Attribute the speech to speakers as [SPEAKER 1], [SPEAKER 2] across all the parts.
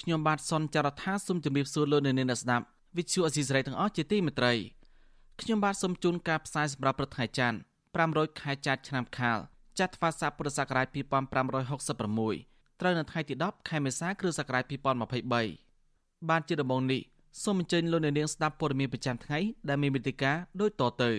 [SPEAKER 1] ខ្ញុំបាទសនចាររថាសូមជម្រាបសួរលោកអ្នកនាងអ្នកស្ដាប់វិទ្យុអស៊ីសេរីទាំងអស់ជាទីមេត្រីខ្ញុំបាទសូមជូនការផ្សាយសម្រាប់ព្រឹកថ្ងៃច័ន្ទ500ខែចែកឆ្នាំខាលចត្វាស័កពុរសករាជ2566ត្រូវនៅថ្ងៃទី10ខែមេសាគ្រិស្តសករាជ2023បានជាដំបូងនេះសូមអញ្ជើញលោកអ្នកនាងស្ដាប់ព័ត៌មានប្រចាំថ្ងៃដែលមានមេតិការដូចតទៅ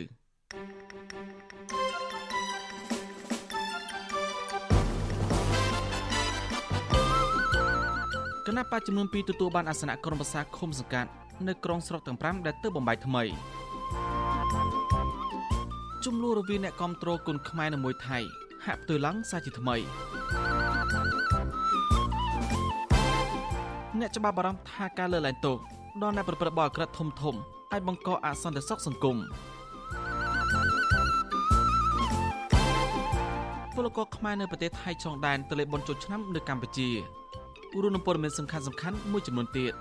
[SPEAKER 1] គណៈបច្ចចំនួន2ទទួលបានអាសនៈក្រុមប្រឹក្សាឃុំសង្កាត់នៅក្រុងស្រុកទាំង5ដែលទើបបំបីថ្មីចំនួនរវាងអ្នកគ្រប់គ្រងគុនខ្មែរនិងមួយថៃហាក់ផ្ទុយឡើងសាជាថ្មីអ្នកច្បាប់បារម្ភថាការលើកឡើងទោសដល់អ្នកប្រព្រឹត្តបទអក្រិតធំធំអាចបង្កអសន្តិសុខសង្គមពលករខ្មែរនៅប្រទេសថៃចងដែនទៅលេបបុណ្យចូលឆ្នាំនៅកម្ពុជា រួមនឹងព័ត៌មានសំខាន់សំខាន់មួយចំនួនទៀត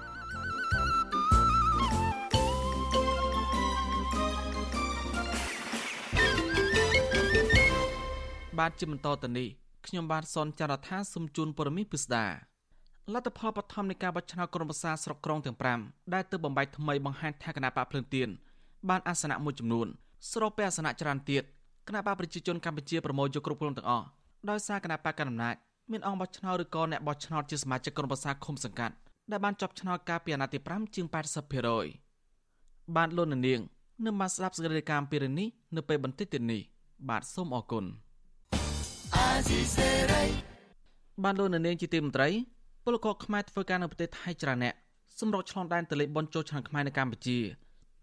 [SPEAKER 1] បាទជាបន្តទៅនេះខ្ញុំបាទសនចាររថាសូមជូនព័ត៌មានពិស្ដាលទ្ធផលបឋមនៃការបោះឆ្នោតក្រុមប្រឹក្សាស្រុកក្រុងទាំង5ដែលទើបបំបីថ្មីបង្ហាញថាគណៈបកភ្លើងទៀនបានអាសនៈមួយចំនួន ស្របពេលអាសនៈច្រើនទៀតគណៈបកប្រជាជនកម្ពុជាប្រមូលយកគ្រប់គ្រងទាំងអស់ដោយសារគណៈបកកណ្ដាលអំណាច មានអង្គបោះឆ្នោតឬក៏អ្នកបោះឆ្នោតជាសមាជិកក្រុមប្រឹក្សាឃុំសង្កាត់ដែលបានជាប់ឆ្នោតកាលពីអាណត្តិទី5ជាង80%បានលោកនាងនឹងមកស្ដាប់សេចក្តីរាយការណ៍ពីរឿងនេះនៅពេលបន្តិចទៀតនេះបាទសូមអរគុណបានលោកនាងជាទីមន្ត្រីពលករខ្មែរធ្វើការនៅប្រទេសថៃច្រើនអ្នកសម្រុកឆ្លងដែនទៅលេខបនចូលឆ្នាំខ្មែរនៅកម្ពុជា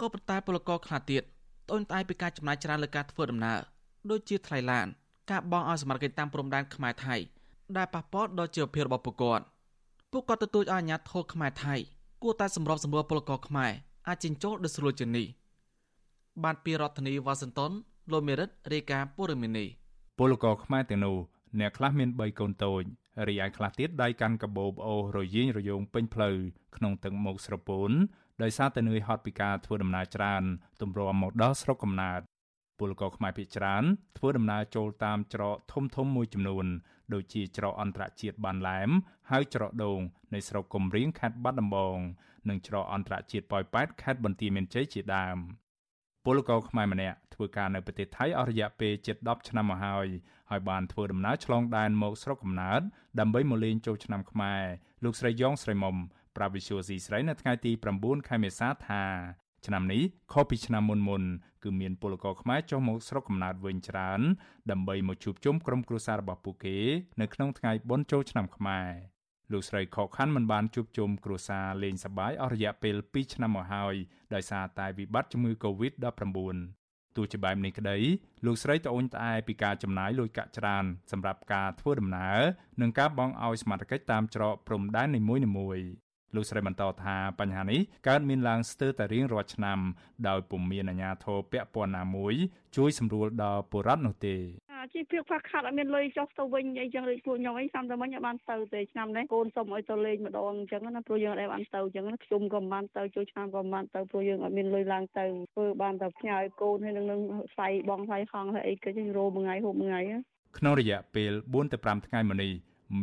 [SPEAKER 1] ក៏ប៉ុន្តែពលករខ្លះទៀតត្អូញត្អែពីការចំណាយច្រើនលើការធ្វើដំណើរដូចជាថ្លៃឡានការបង់ឲ្យសមត្ថកិច្ចតាមព្រំដែនខ្មែរថៃ ដែលប៉ះពាល់ដល់ជីវភាពរបស់ពួកគាត់ពួកគាត់ទទូចឲ្យអាជ្ញាធរខ្មែរថៃគួរតែសម្របសម្រួលពលករខ្មែរអាចចិញ្ចោលដោយស្រួលជាងនេះបានពីរដ្ឋធានីវ៉ាស៊ីនតោនលោកមេរិតរាយការណ៍ព័ត៌មាននេះ
[SPEAKER 2] ពលករខ្មែរទាំងនោះអ្នកខ្លះមាន3កូនតូចរីឯខ្លះទៀតដៃកាន់កាបូបអូរយៀងរយងពេញផ្លូវក្នុងទឹកមុខស្រពោនដោយសារតែនឿយហត់ពីការធ្វើដំណើរច្រើនទម្រាំមកដល់ស្រុកកំណើត ពលករខ្មែរភាគច្រើនធ្វើដំណើរចូលតាមច្រកធំធំមួយចំនួន ដូចជាច្រកអន្តរជាតិបានឡែមហើយច្រកដូងនៃស្រុកគំរៀងខេត្តបាត់ដំបងនិងច្រកអន្តរជាតិប៉ោយប៉ែតខេត្តបន្ទាយមានជ័យជាដើមពលករខ្មែរម្នាក់ធ្វើការនៅប្រទេសថៃអស់រយៈពេលជិត10ឆ្នាំមកហើយហើយបានធ្វើដំណើរឆ្លងដែនមកស្រុកកំណើតដើម្បីមកលេងចូលឆ្នាំខ្មែរលោកស្រីយ៉ងស្រីមុំប្រាប់វិសុយស៊ីស្រីនៅថ្ងៃទី9ខែមេសាថា ឆ្នាំនេះខុសពីឆ្នាំមុនមុនគឺមានពលករខ្មែរចុះមកស្រុកកំណើតវិញច្រើន ដើម្បីមកជួបជុំក្រុមគ្រួសាររបស់ពួកគេ នៅក្នុងថ្ងៃបុណ្យចូលឆ្នាំខ្មែរលោកស្រីខកខាន់មិនបានជួបជុំគ្រួសារលេងសប្បាយអស់រយៈពេល2ឆ្នាំមកហើយដោយសារតែវិបត្តិជំងឺ Covid-19 ទោះជាបែបនេះក្តីលោកស្រីត្អូញត្អែពីការចំណាយលុយកាក់ច្រើនសម្រាប់ការធ្វើដំណើរនិងការបង់ឲ្យសមត្ថកិច្ចតាមច្រកព្រំដែននីមួយៗ លោកស្រីបន្តថាបញ្ហានេះកើតមានឡើងស្ទើរតែរៀងរាល់ឆ្នាំដោយពុំមានអាជ្ញាធរពាក់ព័ន្ធណាមួយជួយសម្រួលដល់ពលរដ្ឋនោះទេ
[SPEAKER 3] ជីវភាពខ្វះខាតអត់មានលុយចុះទៅវិញអីចឹងដូចពួកខ្ញុំអីសាំតែមិញអត់បានទៅទេឆ្នាំនេះកូនសុំឲ្យទៅលេងម្ដងអញ្ចឹងណាព្រោះយើងអត់បានទៅអញ្ចឹងខ្ញុំក៏មិនបានទៅជួយឆ្នាំក៏មិនបានទៅព្រោះយើងអត់មានលុយឡើងទៅធ្វើបានតែផ្ញើកូនហើយនឹងនឹងស្័យបងស្័យហងហើយអីគេរោមួយថ្ងៃហូបមួយថ្ងៃ
[SPEAKER 2] ក្នុងរយៈពេល4ទៅ5ថ្ងៃមកនេះ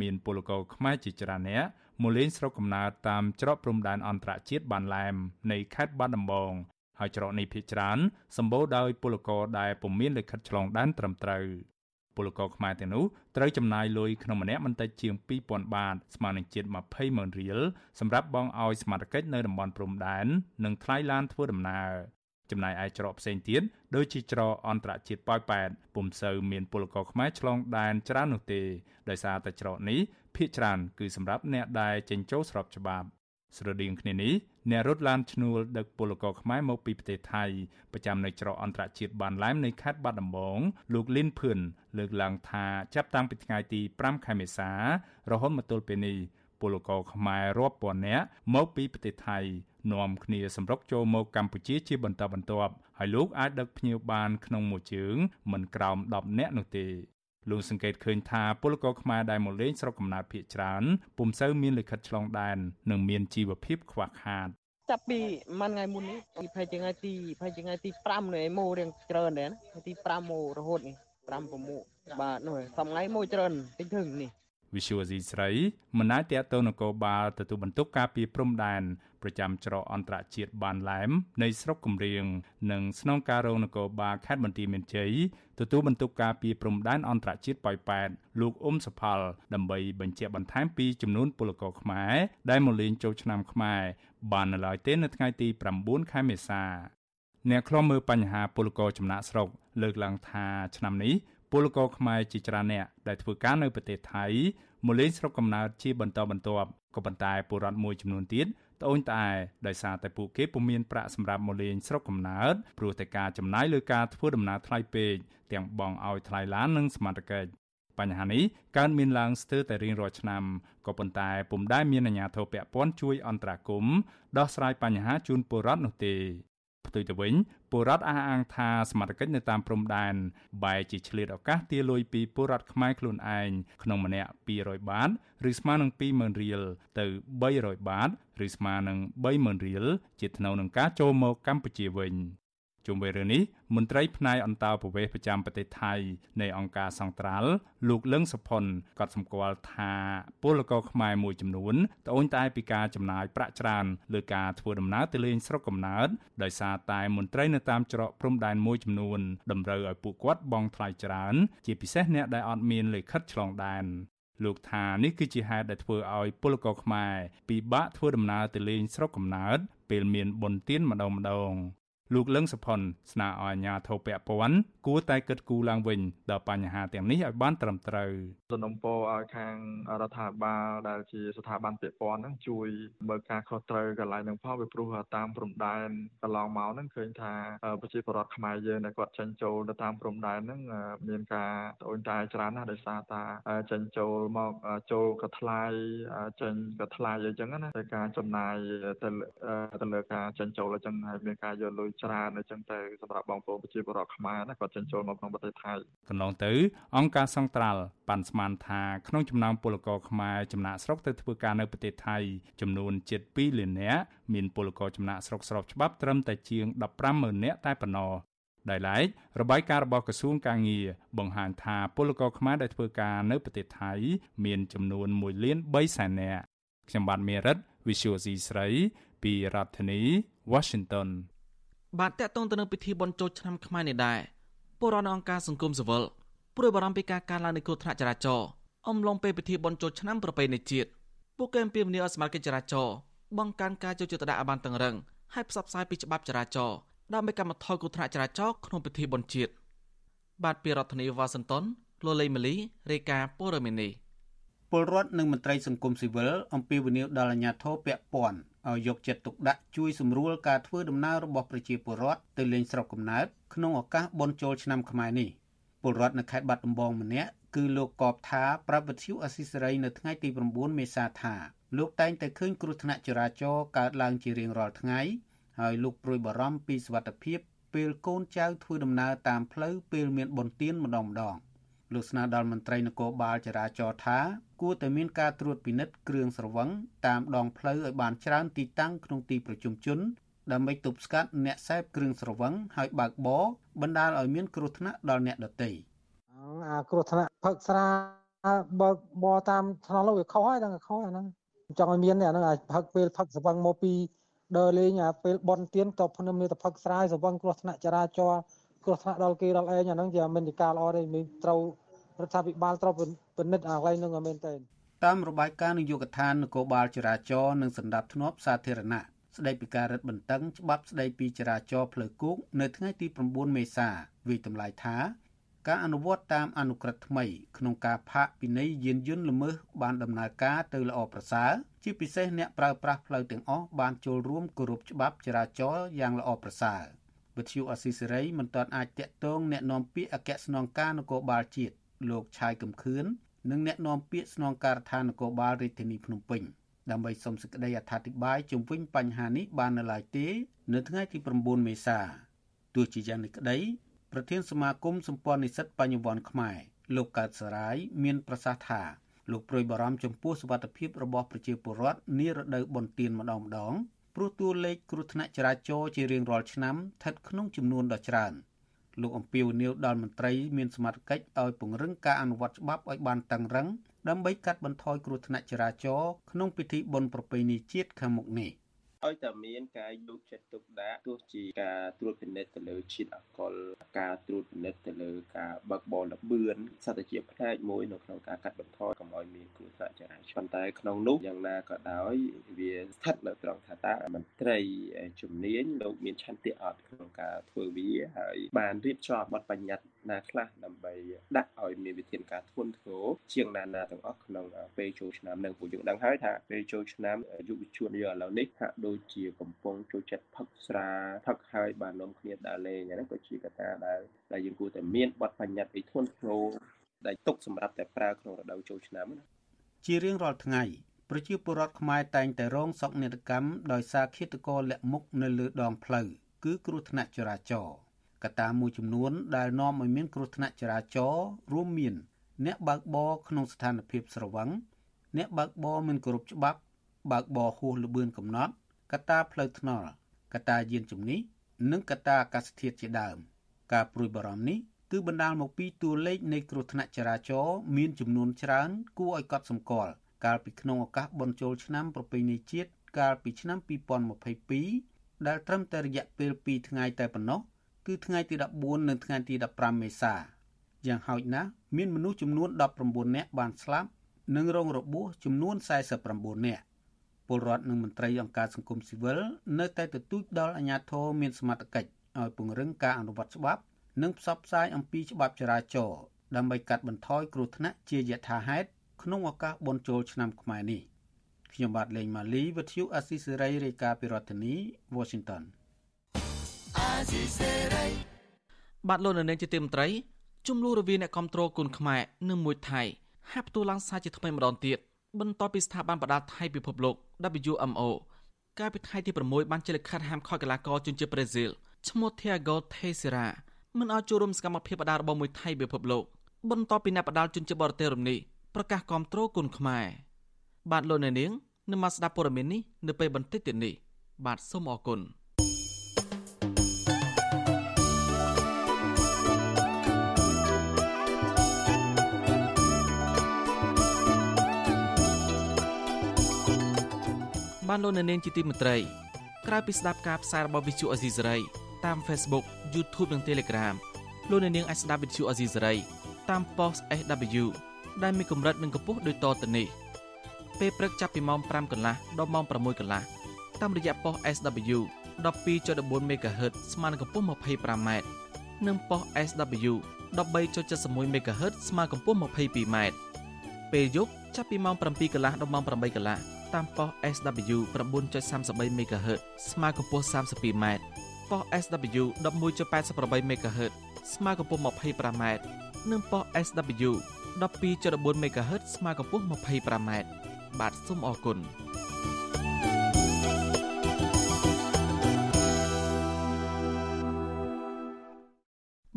[SPEAKER 2] មានពលករខ្មែរជាច្រើនអ្នក មកលេងស្រុកកំណើតតាមច្រកព្រំដែនអន្តរជាតិបានឡែមនៃខេត្តបាត់ដំបងហើយច្រកនេះភាគច្រើនសម្បូរដោយពលករដែលពុំមានលិខិតឆ្លងដែនត្រឹមត្រូវពលករខ្មែរទាំងនោះត្រូវចំណាយលុយក្នុងម្នាក់មិនតិចជាង2000បាតស្មើនឹងជិត20ម៉ឺនរៀលសម្រាប់បង់ឲ្យសមាជិកនៅតំបន់ព្រំដែននិងថ្លៃឡានធ្វើដំណើរចំណែកឯច្រកផ្សេងទៀតដូចជាច្រកអន្តរជាតិប៉ោយប៉ែតពុំសូវមានពលករខ្មែរឆ្លងដែនច្រើននោះទេដោយសារតែច្រកនេះ ភាគច្រើនគឺសម្រាប់អ្នកដែលចេញចូលស្របច្បាប់ស្រដៀងគ្នានេះអ្នករត់ឡានឈ្នួលដឹកពលករខ្មែរមកពីប្រទេសថៃប្រចាំនៅច្រកអន្តរជាតិបានឡែមនៃខេត្តបាត់ដំបងលោកលីនភឿនលើកឡើងថាចាប់តាំងពីថ្ងៃទី5ខែមេសារហូតមកទល់ពេលនេះពពលករខ្មែររាប់ពាន់នាក់មកពីប្រទេសថៃនាំគ្នាសម្រុកចូលមកកម្ពុជាជាបន្តបន្ទាប់ហើយលោកអាចដឹកភ្ញៀវបានក្នុងមួយជើងមិនក្រោម10នាក់នោះទេ លោកសង្កេតឃើញថាពលករខ្មែរដែលមកលេងស្រុកកំណើតភៀកច្រើនពុំសូវមានលិខិតឆ្លងដែននិងមានជីវភាពខ្វះខាត
[SPEAKER 4] ចាប់ពីមួយថ្ងៃមុននេះពីភ័យថ្ងៃទីភ័យថ្ងៃទី5នេះមករៀងច្រើនដែរណាទី5មករហូតនេះ5 6បាទនោះសំថ្ងៃមួយច្រើនតិចធឹងនេះ
[SPEAKER 2] វិសុវស៊ីស្រីមិនអាចតទៅនគរបាលទទួលបន្ទុកការពីព្រំដែនប្រចាំច្រកអន្តរជាតិបានឡែមនៃស្រុកគំរៀងនិងស្នងការរងនគរបាលខេត្តបន្ទាយមានជ័យទទួលបន្ទុកការពីព្រំដែនអន្តរជាតិប៉ោយប៉ែតលោកអ៊ុំសផលដើម្បីបញ្ជាក់បន្ថែមពីចំនួនពលករខ្មែរដែលមកលេងចូលឆ្នាំខ្មែរបាននៅឡើយទេនៅថ្ងៃទី9ខែមេសាអ្នកខ្លំមើលបញ្ហាពលករចំណាក់ស្រុកលើកឡើងថាឆ្នាំនេះ ពលករខ្មែរជាច្រើនអ្នកដែលធ្វើការនៅប្រទេសថៃមកលេងស្រុកកំណើតជាបន្តបន្ទាប់ក៏ប៉ុន្តែពលរដ្ឋមួយចំនួនទៀតត្អូញត្អែដោយសារតែពួកគេពុំមានប្រាក់សម្រាប់មកលេងស្រុកកំណើតព្រោះតែការចំណាយលើការធ្វើដំណើរថ្លៃពេកទាំងបង់ឲ្យថ្លៃឡាននិងសមត្ថកិច្ចបញ្ហានេះកើតមានឡើងស្ទើរតែរៀងរាល់ឆ្នាំក៏ប៉ុន្តែពុំដែលមានអាជ្ញាធរពាក់ព័ន្ធជួយអន្តរាគមន៍ដោះស្រាយបញ្ហាជូនពលរដ្ឋនោះទេ ផ្ទុយទៅវិញពលរដ្ឋអះអាងថាសមត្ថកិច្ចនៅតាមព្រំដែនបែរជាឆ្លៀតឱកាសទារលុយពីពលរដ្ឋខ្មែរខ្លួនឯងក្នុងម្នាក់200បាតឬស្មើនឹង20000រៀលទៅ300បាតឬស្មើនឹង30000រៀលជាថ្នូវនឹងការចូលមកកម្ពុជាវិញ ជុំវិញរឿងនេះមន្ត្រីផ្នែកអន្តរប្រវេសប្រចាំប្រទេសថៃនៃអង្គការសង្ត្រាល់លោកលឹងសុផុនក៏សម្គាល់ថាពលករខ្មែរមួយចំនួនត្អូញត្អែពីការចំណាយប្រាក់ច្រើនលើការធ្វើដំណើរទៅលេងស្រុកកំណើតដោយសារតែមន្ត្រីនៅតាមច្រកព្រំដែនមួយចំនួនតម្រូវឲ្យពួកគាត់បង់ថ្លៃច្រើន ជាពិសេសអ្នកដែលអត់មានលិខិតឆ្លងដែនលោកថានេះគឺជាហេតុដែលធ្វើឲ្យពលករខ្មែរពិបាកធ្វើដំណើរទៅលេងស្រុកកំណើតពេលមានបុណ្យទានម្ដងម្ដង លោកលឹងសុផុនស្នើឲ្យអាជ្ញាធរពាក់ព័ន្ធគួរតែគិតគូរឡើងវិញដល់បញ្ហាទាំងនេះឲ្យបានត្រឹមត្រូវ
[SPEAKER 5] សំណពរឲ្យខាងរដ្ឋាភិបាលដែលជាស្ថាប័នពាក់ព័ន្ធហ្នឹងជួយមើលការខុសត្រូវកន្លែងហ្នឹងផងពីព្រោះតាមព្រំដែនកន្លងមកហ្នឹងឃើញថាប្រជាពលរដ្ឋខ្មែរយើងដែលគាត់ចេញចូលទៅតាមព្រំដែនហ្នឹងមានការត្អូញត្អែច្រើនណាស់ដោយសារតាចេញចូលមកចូលក៏ថ្លៃចេញក៏ថ្លៃអញ្ចឹងណាតែការចំណាយទៅទៅលើការចេញចូលអញ្ចឹងហើយមានការយកលុយច្រើនអញ្ចឹងទៅសម្រាប់បងប្អូនប្រជាពលរដ្ឋខ្មែរណាគាត់ចិញ្ចូលមកក្នុងប្រទេសថៃ
[SPEAKER 2] កន្លងទៅ អង្គការសង្ត្រាល់បានស្មានថាក្នុងចំណោមពលករខ្មែរចំណាក់ស្រុកទៅធ្វើការនៅប្រទេសថៃចំនួនជិត2លាននាក់មានពលករចំណាក់ស្រុកស្របច្បាប់ត្រឹមតែជាង150,000នាក់តែប៉ុណ្ណោះដោយឡែករបាយការណ៍របស់ក្រសួងកាងារបង្ហាញថាពលករខ្មែរដែលធ្វើការនៅប្រទេសថៃ មានចំនួន1លាន3សែននាក់ខ្ញុំបាទមេរិត Visual C ស្រី ពីរដ្ឋធានី Washington
[SPEAKER 1] បាទតកតងទៅនឹងពិធីបុណ្យចូលឆ្នាំខ្មែរនេះដែរពលរដ្ឋអង្គការសង្គមស៊ីវិលព្រួយបារម្ភពីការកើនឡើងនៃគ្រោះថ្នាក់ចរាចរណ៍អំឡុងពេលពិធីបុណ្យចូលឆ្នាំប្រពៃណីជាតិពួកគេអំពាវនាវឲ្យសមាជិកចរាចរណ៍បង្កើនការចូលចិត្តដាក់ឲ្យបានតឹងរឹងហើយផ្សព្វផ្សាយពីច្បាប់ចរាចរណ៍ដើម្បីកាត់បន្ថយគ្រោះថ្នាក់ចរាចរណ៍ក្នុងពិធីបុណ្យជាតិបាទពីរដ្ឋធានីវ៉ាស៊ីនតោនលោកលេីម៉ាលីរាយការណ៍ព័ត៌មាននេះ
[SPEAKER 6] ពលរដ្ឋនិងមន្ត្រីសង្គមស៊ីវិលអំពាវនាវដល់អាជ្ញាធរពាក់ព័ន្ធ ឲ្យយកចិត្តទុកដាក់ជួយសម្រួលការធ្វើដំណើររបស់ប្រជាពលរដ្ឋទៅលេងស្រុកកំណើតក្នុងឱកាសបុណ្យចូលឆ្នាំខ្មែរនេះពលរដ្ឋនៅខេត្តបាត់ដំបងម្នាក់គឺលោកកបថាប្រាប់វិទ្យុអស៊ីសេរីនៅថ្ងៃទី9មេសាថាលោកតែងតែឃើញគ្រោះថ្នាក់ចរាចរណ៍កើតឡើងជារៀងរាល់ថ្ងៃហើយលោកព្រួយបារម្ភពីសុវត្ថិភាពពេលកូនចៅធ្វើដំណើរតាមផ្លូវពេលមានបុណ្យទានម្ដងម្ដង លោកស្នើដល់មន្ត្រីនគរបាលចរាចរណ៍ថាគួរតែមានការត្រួតពិនិត្យគ្រឿងស្រវឹងតាមដងផ្លូវឲ្យបានច្រើនទីតាំងក្នុងទីប្រជុំជនដើម្បីទប់ស្កាត់អ្នកសេពគ្រឿងស្រវឹងហើយបើកបរបណ្ដាលឲ្យមានគ្រោះថ្នាក់ដល់អ្នកដទៃ
[SPEAKER 7] អាគ្រោះថ្នាក់ផឹកស្រាបើកបរតាមថ្នល់វាខុសហើយដល់ខុសអាហ្នឹងចង់ឲ្យមានអាហ្នឹងផឹកពេលផឹកស្រវឹងមកពីដើរលេងអាពេលបន់ទៀនតភ្នំមានតែផឹកស្រាយស្រវឹងគ្រោះថ្នាក់ចរាចរណ៍ គ្រោះថ្នាក់ដល់គេដល់ឯងអាហ្នឹងជាមិនជាការល្អទេមានត្រូវរដ្ឋាភិបាលត្រូវពិនិត្យអាកន្លែងហ្នឹងមែនទែន
[SPEAKER 6] តាមរបាយការណ៍នយោបាយកថានគរបាលចរាចរណ៍និងសម្ដាប់ធ្នាប់សាធារណៈស្ដីពីការរឹតបន្តឹងច្បាប់ស្ដីពីចរាចរណ៍ផ្លូវគោកនៅថ្ងៃទី9មេសាវិតម្លៃថាការអនុវត្តតាមអនុក្រឹត្យថ្មីក្នុងការផាកពិន័យយានយន្តល្មើសបានដំណើរការទៅល្អប្រសើរជាពិសេសអ្នកប្រើប្រាស់ផ្លូវទាំងអស់បានចូលរួមគោរពច្បាប់ចរាចរណ៍យ៉ាងល្អប្រសើរ វិទ្យុអស៊ីសេរីមិនទាន់អាចតាក់ទងអ្នកនាំពាក្យអគ្គស្នងការនគរបាលជាតិលោកឆាយកំខឿននិងអ្នកនាំពាក្យស្នងការដ្ឋាននគរបាលរាជធានីភ្នំពេញដើម្បីសុំសេចក្តីអត្ថាធិប្បាយជុំវិញបញ្ហានេះបាននៅឡើយទេនៅថ្ងៃទី9មេសាទោះជាយ៉ាងនេះក្តីប្រធានសមាគមសម្ព័ន្ធនិស្សិតបញ្ញវន្តខ្មែរលោកកើតសរាយមានប្រសាសន៍ថាលោកប្រួយបារម្ភចំពោះសុវត្ថិភាពរបស់ប្រជាពលរដ្ឋនារដូវបុណ្យទានម្ដងម្ដង ព្រោះតួលេខគ្រោះថ្នាក់ចរាចរណ៍ជារៀងរាល់ឆ្នាំស្ថិតក្នុងចំនួនដ៏ច្រើនលោកអំពីវនីវដល់មន្ត្រីមានសមត្ថកិច្ចឲ្យពង្រឹងការអនុវត្តច្បាប់ឲ្យបានតឹងរឹងដើម្បីកាត់បន្ថយគ្រោះថ្នាក់ចរាចរណ៍ក្នុងពិធីបុណ្យប្រពៃណីជាតិខាងមុខនេះ
[SPEAKER 8] ឲ្យតែមានការយកចិត្តទុកដាក់ទោះជាការត្រួតពិនិត្យទៅលើជាតិអាល់កុលការត្រួតពិនិត្យទៅលើការបើកបរលបឿនសត្វជាផ្នែកមួយនៅក្នុងការកាត់បន្ថយកុំឲ្យមានគ្រោះថ្នាក់ចរាចរណ៍ប៉ុន្តែក្នុងនោះយ៉ាងណាក៏ដោយវាស្ថិតនៅត្រង់ថាតើមន្ត្រីជំនាញលោកមានឆន្ទៈអត់ក្នុងការធ្វើវាហើយបានរៀបចំបទបញ្ញត្តិណាខ្លះដើម្បីដាក់ឲ្យមានវិធានការធ្ងន់ធ្ងរជាងណាណាទាំងអស់ក្នុងពេលចូលឆ្នាំនឹងពួកយើងដឹងហើយថាពេលចូលឆ្នាំយុវជនយើងឥឡូវនេះហាក់ដូចជាកំពុងចូលចិត្តផឹកស្រាផឹកហើយបាននំគ្នាដើរលេងហ្នឹងក៏ជាកត្តាដែលដែលយើងគួរតែមានបទបញ្ញត្តិអីធ្ងន់ធ្ងរដែលទុកសម្រាប់តែប្រើក្នុងរដូវចូលឆ្នាំណា
[SPEAKER 6] ជារៀងរាល់ថ្ងៃប្រជាពលរដ្ឋខ្មែរតែងតែរងសោកនាដកម្មដោយសារឃាតករលាក់មុខនៅលើដងផ្លូវគឺគ្រោះថ្នាក់ចរាចរណ៍ កត្តាមួយចំនួនដែលនាំឲ្យមានគ្រោះថ្នាក់ចរាចរណ៍រួមមាន អ្នកបើកបរក្នុងស្ថានភាពស្រវឹងអ្នកបើកបរមិនគោរពច្បាប់ បើកបរហួសល្បឿនកំណត់កត្តាផ្លូវថ្នល់កត្តាយានជំនិះនិងកត្តាអាកាសធាតុជាដើម ការព្រួយបារម្ភនេះគឺបណ្ដាលមកពីតួលេខនៃគ្រោះថ្នាក់ចរាចរណ៍មានចំនួនច្រើន គួរឲ្យកត់សម្គាល់កាលពីក្នុងឱកាសបុណ្យចូលឆ្នាំប្រពៃណីជាតិកាលពីឆ្នាំ2022ដែលត្រឹមតែរយៈពេល2ថ្ងៃតែប៉ុណ្ណោះ គឺថ្ងៃទី14និងថ្ងៃទី15មេសាយ៉ាងហោចណាស់មានមនុស្សចំនួន19នាក់បានស្លាប់និងរងរបួសចំនួន49នាក់ពលរដ្ឋនិងមន្ត្រីអង្គការសង្គមស៊ីវិលនៅតែទទូចដល់អាជ្ញាធរមានសមត្ថកិច្ចឲ្យពង្រឹងការអនុវត្តច្បាប់ និងផ្សព្វផ្សាយអំពីច្បាប់ចរាចរណ៍ដើម្បីកាត់បន្ថយគ្រោះថ្នាក់ជាយថាហេតុក្នុងឱកាសបុណ្យចូលឆ្នាំខ្មែរនេះខ្ញុំបាទលេងម៉ាលីវិទ្យុអស៊ីសេរីរាយការណ៍ពីរដ្ឋធានី Washington
[SPEAKER 1] បាទលោកនៅនាងជាទីមន្ត្រីជំនួសរវាងអ្នកគ្រប់គ្រងគុនខ្មែរនិងមួយថៃហាក់ផ្ទុះឡើងសារជាថ្មីម្ដងទៀតបន្ទាប់ពីស្ថាប័នបដាថៃពិភពលោក WMO កាលពីថ្ងៃទី6បានចេញលិខិតហាមឃាត់កីឡាករជនជាតិប្រេស៊ីលឈ្មោះ Thiago Teixeira មិនឲ្យចូលរួមសកម្មភាពបដារបស់មួយថៃពិភពលោកបន្ទាប់ពីអ្នកបដាជនជាតិបរទេសរំនេះប្រកាសគាំទ្រគុនខ្មែរបាទលោកអ្នកនាងនឹងមកស្ដាប់ព័ត៌មាននេះនៅពេលបន្តិចទៀតនេះបាទសូមអរគុណ បានលោកនៅនាងជាទីមេត្រីក្រៅពីស្ដាប់ការផ្សាយរបស់ Visual Azizi Saray តាម Facebook YouTube និង Telegram លោកនៅនាងអាចស្ដាប់ Visual Azizi Saray តាម post SW ដែលមានកម្រិតនិងកម្ពស់ដូចតទៅនេះពេលព្រឹកចាប់ពីម៉ោង5កន្លះដល់ម៉ោង6កន្លះតាមរយៈប៉ុស SW 12.14 MHz ស្មើនឹងកម្ពស់ 25m និងប៉ុស SW 13.71 MHz ស្មើកម្ពស់ 22m ពេលយប់ចាប់ពីម៉ោង7កន្លះដល់ម៉ោង8កន្លះ តាមប៉ុស SW 9.33 MHz ស្មើកម្ពស់ 32m ប៉ុស SW 11.88 MHz ស្មើកម្ពស់ 25m និងប៉ុស SW 12.14 MHz ស្មើកម្ពស់ 25m បាទសូមអរគុណ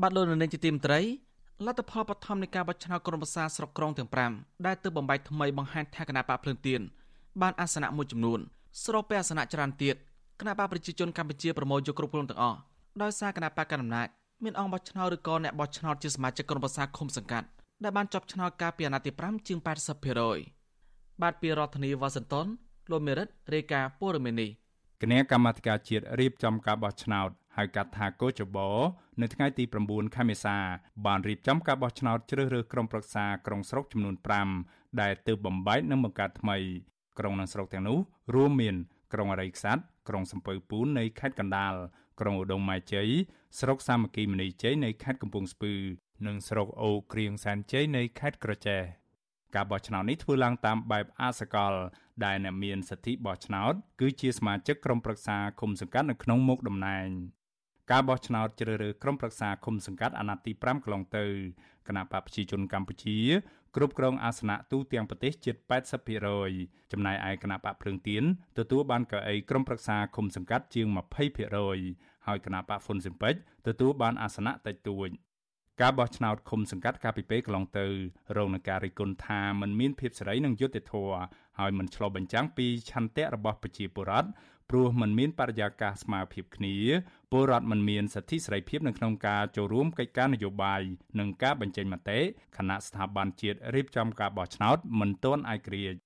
[SPEAKER 1] បាទលោកនៅនាងជាទីមត្រីលទ្ធផលបឋមនៃការបោះឆ្នោតក្រុមប្រឹក្សាស្រុកក្រុងទាំង5ដែលទើបបំបីថ្មីបង្ហាញថាគណៈបកភ្លើងទៀន បានអាសនៈមួយចំនួនស្របពេលអាសនៈច្រើនទៀតគណៈបកប្រជាជនកម្ពុជាប្រមូលយកគ្រប់គ្រងទាំងអស់ដោយសារគណៈបកកណ្ដាលអំណាចមានអង្គបោះឆ្នោតឬក៏អ្នកបោះឆ្នោតជាសមាជិកក្រុមប្រឹក្សាឃុំសង្កាត់ដែលបានជាប់ឆ្នោតកាលពីអាណត្តិទី5ជាង80%បាទពីរដ្ឋធានីវ៉ាស៊ីនតោនលោកមេរិតរាយការណ៍ព័ត៌មាននេះ
[SPEAKER 2] គណៈកម្មាធិការជាតិរៀបចំការបោះឆ្នោតហៅកាត់ថាកោចបោនៅថ្ងៃទី9ខែមេសា បានរៀបចំការបោះឆ្នោតជ្រើសរើសក្រុមប្រឹក្សាក្រុងស្រុកចំនួន5ដែលទើបបំបែកនិងបង្កើតថ្មី ក្រុងនិងស្រុកទាំងនោះរួមមានក្រុងអរិយខ្សាត់ក្រុងសំពៅពូននៃខេត្តកណ្ដាលក្រុងឧដុង្គម៉ែជ័យស្រុកសាមគ្គីមនីជ័យនៃខេត្តកំពង់ស្ពឺ និងស្រុកអូក្រៀងសែនជ័យនៃខេត្តក្រចេះការបោះឆ្នោតនេះធ្វើឡើងតាមបែបអសកល ដែលអ្នកមានសិទ្ធិបោះឆ្នោត គឺជាសមាជិកក្រុមប្រឹក្សាគុំសង្កាត់នៅក្នុងមុខតំណែងការបោះឆ្នោតជ្រើសរើសក្រុមប្រឹក្សាគុំសង្កាត់អាណត្តិទី5កន្លងទៅគណៈបកប្រជាជនកម្ពុជា គ្រប់គ្រងអាសនៈទូទាំងប្រទេសជិត80%ចំណែកឯគណៈបកភ្លើងទៀនទទួលបានកៅអីក្រុមប្រឹក្សាគុំសង្កាត់ជាង20%ហើយគណៈបកហ៊ុនស៊ិនពេជ្រទទួលបានអាសនៈតិចតួចការបោះឆ្នោតឃុំសង្កាត់កាលពីពេលកន្លងទៅរងនឹងការរិះគន់ថាมันមានភាពសេរីនិងយុត្តិធម៌ហើយมันឆ្លុះបញ្ចាំងពីឆន្ទៈរបស់ប្រជាពលរដ្ឋព្រោះมันមានបរិយាកាសស្មើភាពគ្នា ពលរដ្ឋมันមានសិទ្ធិសេរីភាពនៅក្នុងការចូលរួមកិច្ចការនយោបាយនិងការបញ្ចេញមតិគណៈស្ថាប័នជាតិរៀបចំការបោះឆ្នោតមិនទាន់ឯករាជ្យ